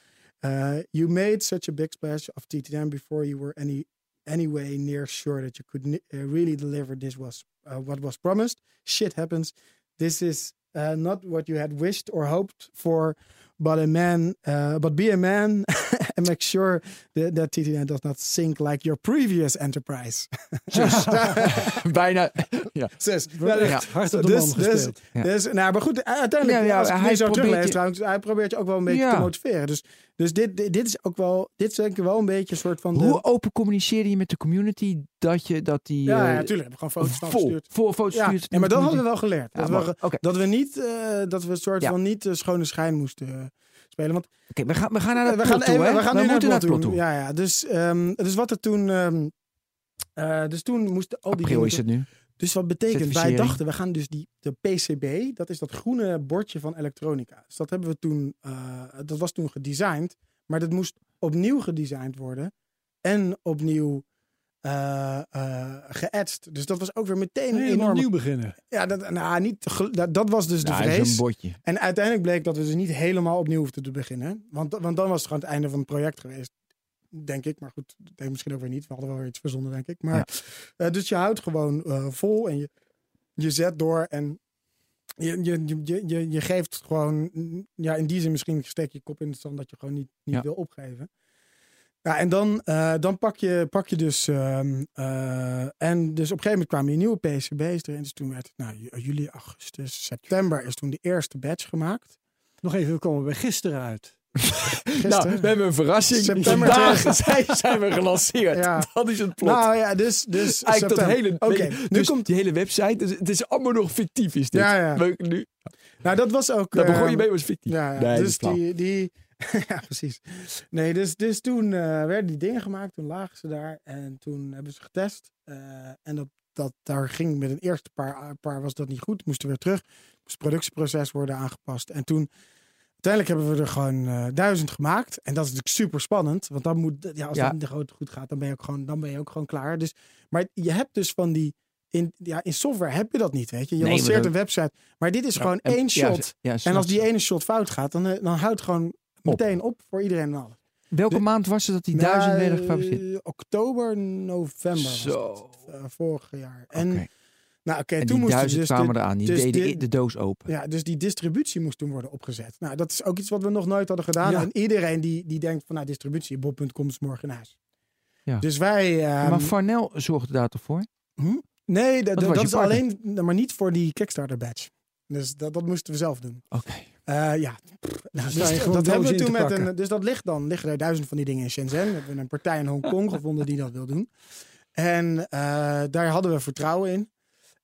Uh, you made such a big splash of TTM before you were any anyway near sure that you could uh, really deliver this was uh, what was promised. Shit happens. This is uh, not what you had wished or hoped for, but a man, uh, but be a man [LAUGHS] and make sure that, that TTM does not sink like your previous enterprise. [LAUGHS] Zus. [LAUGHS] Bijna. Ja. Zes. Wordt Ja, echt hard op de dus, man dus. Ja. dus, nou, maar goed, uiteindelijk, Ja, ja, als ik hij zo probeert teruglees je- trouwens, hij probeert je ook wel een beetje Ja. te motiveren. Dus, dus dit, dit, dit is ook wel, dit is denk ik wel een beetje een soort van... de- Hoe open communiceer je met de community dat je dat die. ja, eh, ja, natuurlijk. Heb ik gewoon foto's van vol, gestuurd. vol foto's Ja, stuurt. ja, maar dat hadden we wel geleerd. Ja, dat, we, dat we niet, eh, dat we een soort Ja. van niet eh, schone schijn moesten eh, spelen. Want Oké, we, gaan, we gaan naar het we gaan, toe, we gaan nu naar moeten het plot toe. Ja, ja. Dus, ehm, dus wat er toen, ehm, eh, dus toen moesten al die April is het nu. Dus wat betekent, wij dachten, we gaan dus die de PCB, dat is dat groene bordje van elektronica. Dus dat hebben we toen, eh, dat was toen gedesigned, maar dat moest opnieuw gedesigned worden en opnieuw geëtst. Dus dat was ook weer meteen een Helemaal enorme... nieuw beginnen. Ja, dat, nou, niet, dat, dat was dus de Nou, vrees. En uiteindelijk bleek dat we dus niet helemaal opnieuw hoefden te beginnen. Want, want dan was het gewoon het einde van het project geweest. Denk ik, maar goed, denk misschien ook weer niet. We hadden wel weer iets verzonnen, denk ik. Maar, eh, dus je houdt gewoon eh, vol en je, je zet door en je, je, je- je, je, geeft gewoon, mm, ja, in die zin misschien steek je kop in het zand dat je gewoon niet, niet Ja. wil opgeven. Ja, en dan, eh, dan pak, je, pak je dus, ehm, eh, en dus op een gegeven moment kwamen je nieuwe PCB's erin. Dus toen werd het, nou, ju- juli, augustus, september is toen de eerste batch gemaakt. Nog even, we komen bij gisteren uit. Gisteren. we hebben een verrassing. September Vandaag zijn, zijn we gelanceerd. Ja. Dat is het plot. Nou ja, dus... dus Eigenlijk dat hele, nu dus komt... die hele website. Dus het is allemaal nog fictief is dit. Ja, ja. Nu. Nou, dat was ook... Daar begon je ehm, mee was fictief. Ja. Nee, dus die, die [LAUGHS] ja, precies. Nee, dus, dus toen eh, werden die dingen gemaakt, toen lagen ze daar en toen hebben ze getest. eh, en dat, dat, daar ging met een eerste paar, paar was dat niet goed, moesten weer terug. Moest het productieproces worden aangepast. En toen, uiteindelijk hebben we er gewoon eh, duizend gemaakt. En dat is natuurlijk super spannend, want dan moet, ja, als Ja. dat niet goed gaat, dan ben je ook gewoon, dan ben je ook gewoon klaar. Dus, maar je hebt dus van die, in, ja, in software heb je dat niet, weet je. Je Nee, lanceert dat- een website, maar dit is gewoon En- één shot. ja, En als die ene shot fout gaat, dan, eh, dan houdt het gewoon meteen op voor iedereen en alles. Welke de- maand was het dat die duizend werden gefabriceerd? Oktober, november was Zo. het, eh, vorig jaar. En. Nou, oké, En toen die moest duizend dus kwamen de, eraan. Die dus deden de- de doos open. ja, dus die distributie moest toen worden opgezet. Nou, dat is ook iets wat we nog nooit hadden gedaan. Ja. En iedereen die, die denkt van, nou, distributie, bob.com is morgen in huis. Ja. Dus wij... ehm, maar Farnell zorgde daar toch voor? nee, dat, was dat, is partner. alleen, maar niet voor die Kickstarter badge. Dus dat, dat moesten we zelf doen. Oké. Eh, ja, nou, dus je dat hebben we toen met pakken. een. Dus dat ligt dan, liggen er duizend van die dingen in Shenzhen. We hebben een partij in Hongkong gevonden die dat wil doen. En eh, daar hadden we vertrouwen in.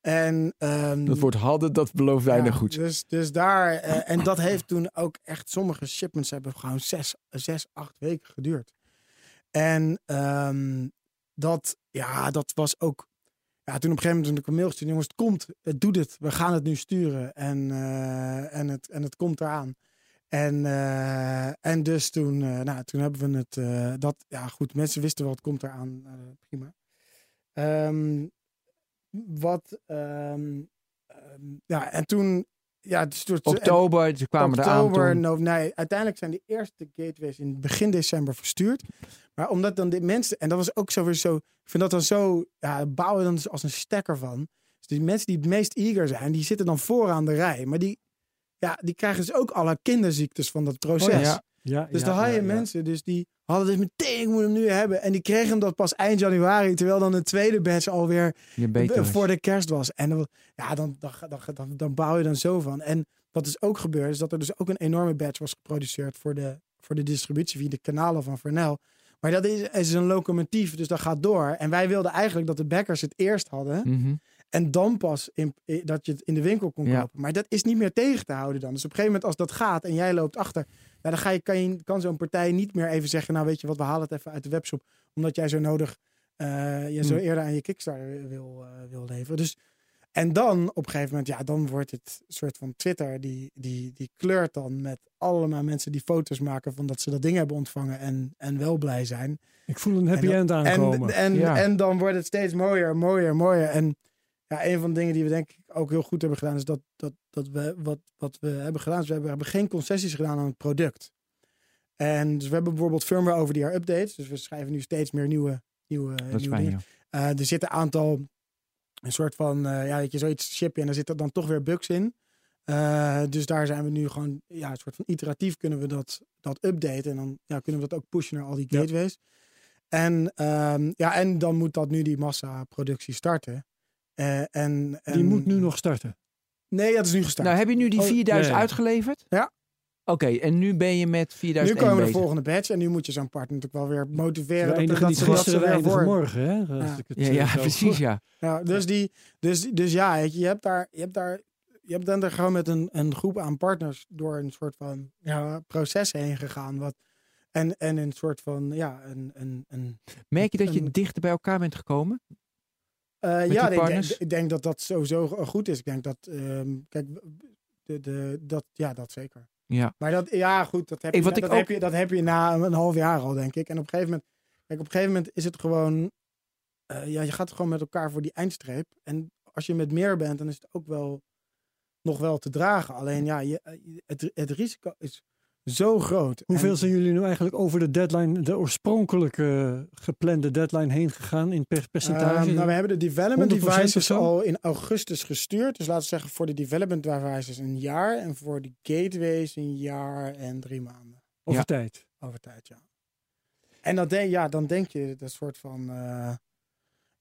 En, ehm, Dat woord hadden, dat belooft weinig ja, goed. Dus, dus daar, eh, en dat heeft toen ook echt, sommige shipments hebben gewoon zes, zes acht weken geduurd. En ehm, dat, ja, dat was ook, ja, toen op een gegeven moment toen ik een mail gestuurd, jongens, het komt, het doet het, we gaan het nu sturen en, eh, en, het, en het komt eraan. En, eh, en dus toen, nou, toen hebben we het, dat, ja goed, mensen wisten wel, het komt eraan, prima. Ehm, wat, ehm, ehm, ja, en toen, ja, dus door- Oktober, ze kwamen oktober, no, nee, uiteindelijk zijn de eerste gateways in begin december verstuurd. Maar omdat dan de mensen, en dat was ook zo weer zo, ik vind dat dan zo, ja, bouwen dan dus als een stekker van. Dus die mensen die het meest eager zijn, die zitten dan vooraan de rij. Maar die, ja, die krijgen dus ook alle kinderziektes van dat proces. Oh ja. Ja, Dus ja, dan had je ja, ja. mensen dus die hadden dus meteen, ik moet hem nu hebben. En die kregen hem dat pas eind januari, terwijl dan de tweede batch alweer voor de kerst was. En dan, ja, dan, dan, dan, dan, dan bouw je dan zo van. En wat dus ook gebeurde, is dat er dus ook een enorme batch was geproduceerd voor de, voor de distributie via de kanalen van Vernel. Maar dat is, is een locomotief, dus dat gaat door. En wij wilden eigenlijk dat de backers het eerst hadden. Mhm. En dan pas in, dat je het in de winkel kon Ja. kopen. Maar dat is niet meer tegen te houden dan. Dus op een gegeven moment als dat gaat en jij loopt achter. Ja, dan ga je, kan, je, kan zo'n partij niet meer even zeggen. Nou weet je wat, we halen het even uit de webshop. Omdat jij zo nodig, eh, je zo Hmm. eerder aan je Kickstarter wil, eh, wil leveren. Dus, en dan op een gegeven moment, ja, dan wordt het een soort van Twitter. Die, die, die kleurt dan met allemaal mensen die foto's maken van dat ze dat ding hebben ontvangen. En, en wel blij zijn. Ik voel een happy En end aankomen. En, en, Ja. en dan wordt het steeds mooier, mooier, mooier. En ja, een van de dingen die we denk ik ook heel goed hebben gedaan, is dat, dat, dat we wat, wat we hebben gedaan, is we hebben, hebben geen concessies gedaan aan het product. En dus we hebben bijvoorbeeld firmware over die jaar updates. Dus we schrijven nu steeds meer nieuwe, nieuwe, Dat nieuwe fijn, dingen. ja. Eh, er zit een aantal, een soort van, eh, ja, weet je, zoiets ship je en er zitten dan toch weer bugs in. Eh, dus daar zijn we nu gewoon, ja, een soort van iteratief kunnen we dat, dat updaten. En dan ja, kunnen we dat ook pushen naar al die Ja. gateways. En, ehm, ja, en dan moet dat nu die massaproductie starten. Eh, en, en, Die moet nu nog starten. Nee, dat is nu gestart. Nou, heb je nu die Oh, 4000 ja, ja. uitgeleverd? Ja. Oké, en nu ben je met nu 4001 komen we de volgende batch. En nu moet je zo'n partner natuurlijk wel weer motiveren. Dat, dat, ze, dat ze weer voor. morgen. Hè? Als Ja. ik het, Ja, precies, ja. Ja, dus, die, dus, dus ja, je, hebt daar, je hebt daar, je hebt dan er gewoon met een, een groep aan partners door een soort van ja, proces heen gegaan. Wat, en, en een soort van, ja, een, een, een Merk je dat je dichter bij elkaar bent gekomen? Eh, ja, ik denk, partners? ik denk dat dat sowieso goed is. Ik denk dat, ehm, kijk, de, de, dat, ja, dat zeker. Ja. Maar dat, ja, goed, dat heb, je, dat, heb je, dat heb je na een half jaar al, denk ik. En op een gegeven moment, kijk, op een gegeven moment is het gewoon, eh, ja, je gaat gewoon met elkaar voor die eindstreep. En als je met meer bent, dan is het ook wel nog wel te dragen. Alleen, ja, je, eh, het, het risico is zo groot. Hoeveel En- zijn jullie nu eigenlijk over de deadline, de oorspronkelijke geplande deadline heen gegaan in per percentage? Ehm, nou, we hebben de development 100% of devices al in augustus gestuurd. Dus laten we zeggen voor de development devices een jaar. En voor de gateways een jaar en drie maanden. Over Ja. tijd. Over tijd, ja. En dan denk, ja, dan denk je dat soort van... eh,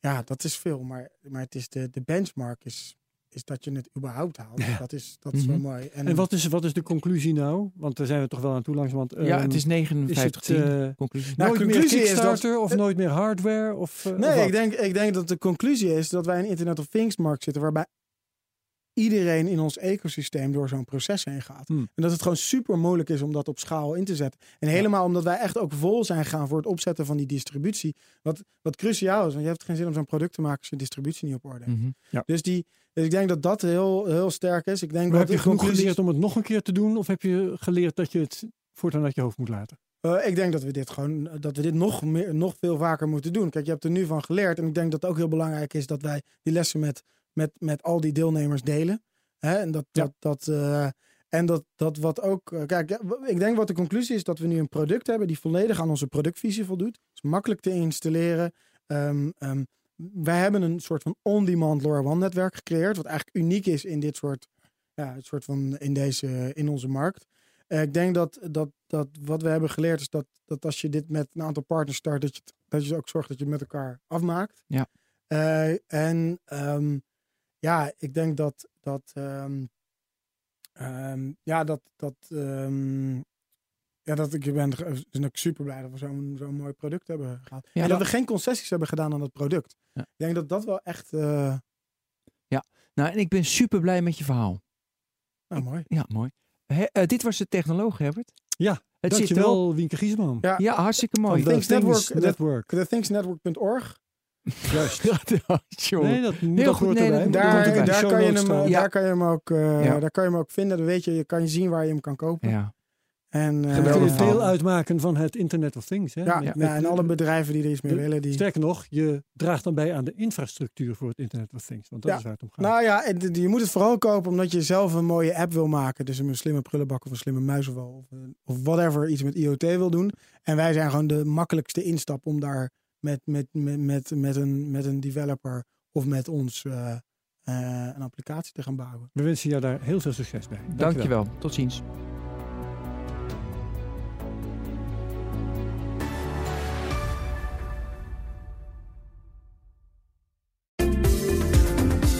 ja, dat is veel. Maar, maar het is de, de benchmark is is dat je het überhaupt haalt. Ja. Dat is, dat is Mhm. wel mooi. En, En wat is, wat is de conclusie nou? Want daar zijn we toch wel aan toe langs. Want, ja, ehm, het is 59 is het, eh, conclusie. Nou, nooit meer conclusie is dat- Kickstarter of nooit meer hardware? Of, eh, of Nee, ik denk, ik denk dat de conclusie is dat wij in een Internet of Things markt zitten waarbij iedereen in ons ecosysteem door zo'n proces heen gaat. Hmm. En dat het gewoon super moeilijk is om dat op schaal in te zetten. En helemaal omdat wij echt ook vol zijn gaan voor het opzetten van die distributie. Wat, wat cruciaal is, want je hebt geen zin om zo'n product te maken als je distributie niet op orde hebt. Mhm. Dus, die, dus ik denk dat dat heel, heel sterk is. Ik denk Maar dat heb je genoeg conclusies- geleerd om het nog een keer te doen? Of heb je geleerd dat je het voortaan uit je hoofd moet laten? Eh, ik denk dat we dit gewoon dat we dit nog, meer, nog veel vaker moeten doen. Kijk, je hebt er nu van geleerd. En ik denk dat het ook heel belangrijk is dat wij die lessen met, met, met al die deelnemers delen. Hè? En dat, Ja. dat, dat, eh, en dat, dat wat ook. eh, kijk, ik denk wat de conclusie is dat we nu een product hebben die volledig aan onze productvisie voldoet. is makkelijk te installeren. Ehm, ehm, wij hebben een soort van on-demand LoRaWAN netwerk gecreëerd. Wat eigenlijk uniek is in dit soort. Ja, het soort van in, deze, in onze markt. Eh, ik denk dat, dat, dat wat we hebben geleerd is dat, dat als je dit met een aantal partners start, dat je, het- dat je ook zorgt dat je het met elkaar afmaakt. Ja. En ehm, ja, ik denk dat dat ehm, ehm, ja, dat, dat ehm, ja, dat ik ben dus ook super blij dat we zo'n zo'n mooi product hebben gehad. Ja, en dat dat- we geen concessies hebben gedaan aan het product. Ja. Ik denk dat dat wel echt eh, Nou, en ik ben super blij met je verhaal. nou, mooi. Ja, mooi. Eh, dit was de technoloog, Herbert. Ja, het. Dankjewel, Wienke Giesman. Ja. Ja, hartstikke mooi. Van Things de Network, Network. TheThingsNetwork.org. Juist. [LAUGHS] Nee, dat, Heel dat goed, nee, dat- Daar, kan je hem. Ja. daar kan je hem ook, eh, Ja. daar kan je hem ook vinden. Dan weet je, je kan je zien waar je hem kan kopen. Ja. En, eh, Je Geweldig deel uitmaken van het Internet of Things. Hè? ja, Met- ja, met- en alle bedrijven die er iets mee de- willen. Die... Sterker nog, je draagt dan bij aan de infrastructuur voor het Internet of Things. Want dat Ja. is waar het om gaat. Nou ja, en je moet het vooral kopen omdat je zelf een mooie app wil maken. Dus een slimme prullenbak of een slimme muizenval of, eh, of whatever iets met IoT wil doen. En wij zijn gewoon de makkelijkste instap om daar met, met, met, met, met, een, met een developer of met ons eh, eh, een applicatie te gaan bouwen. We wensen jou daar heel veel succes bij. Dankjewel. Tot ziens.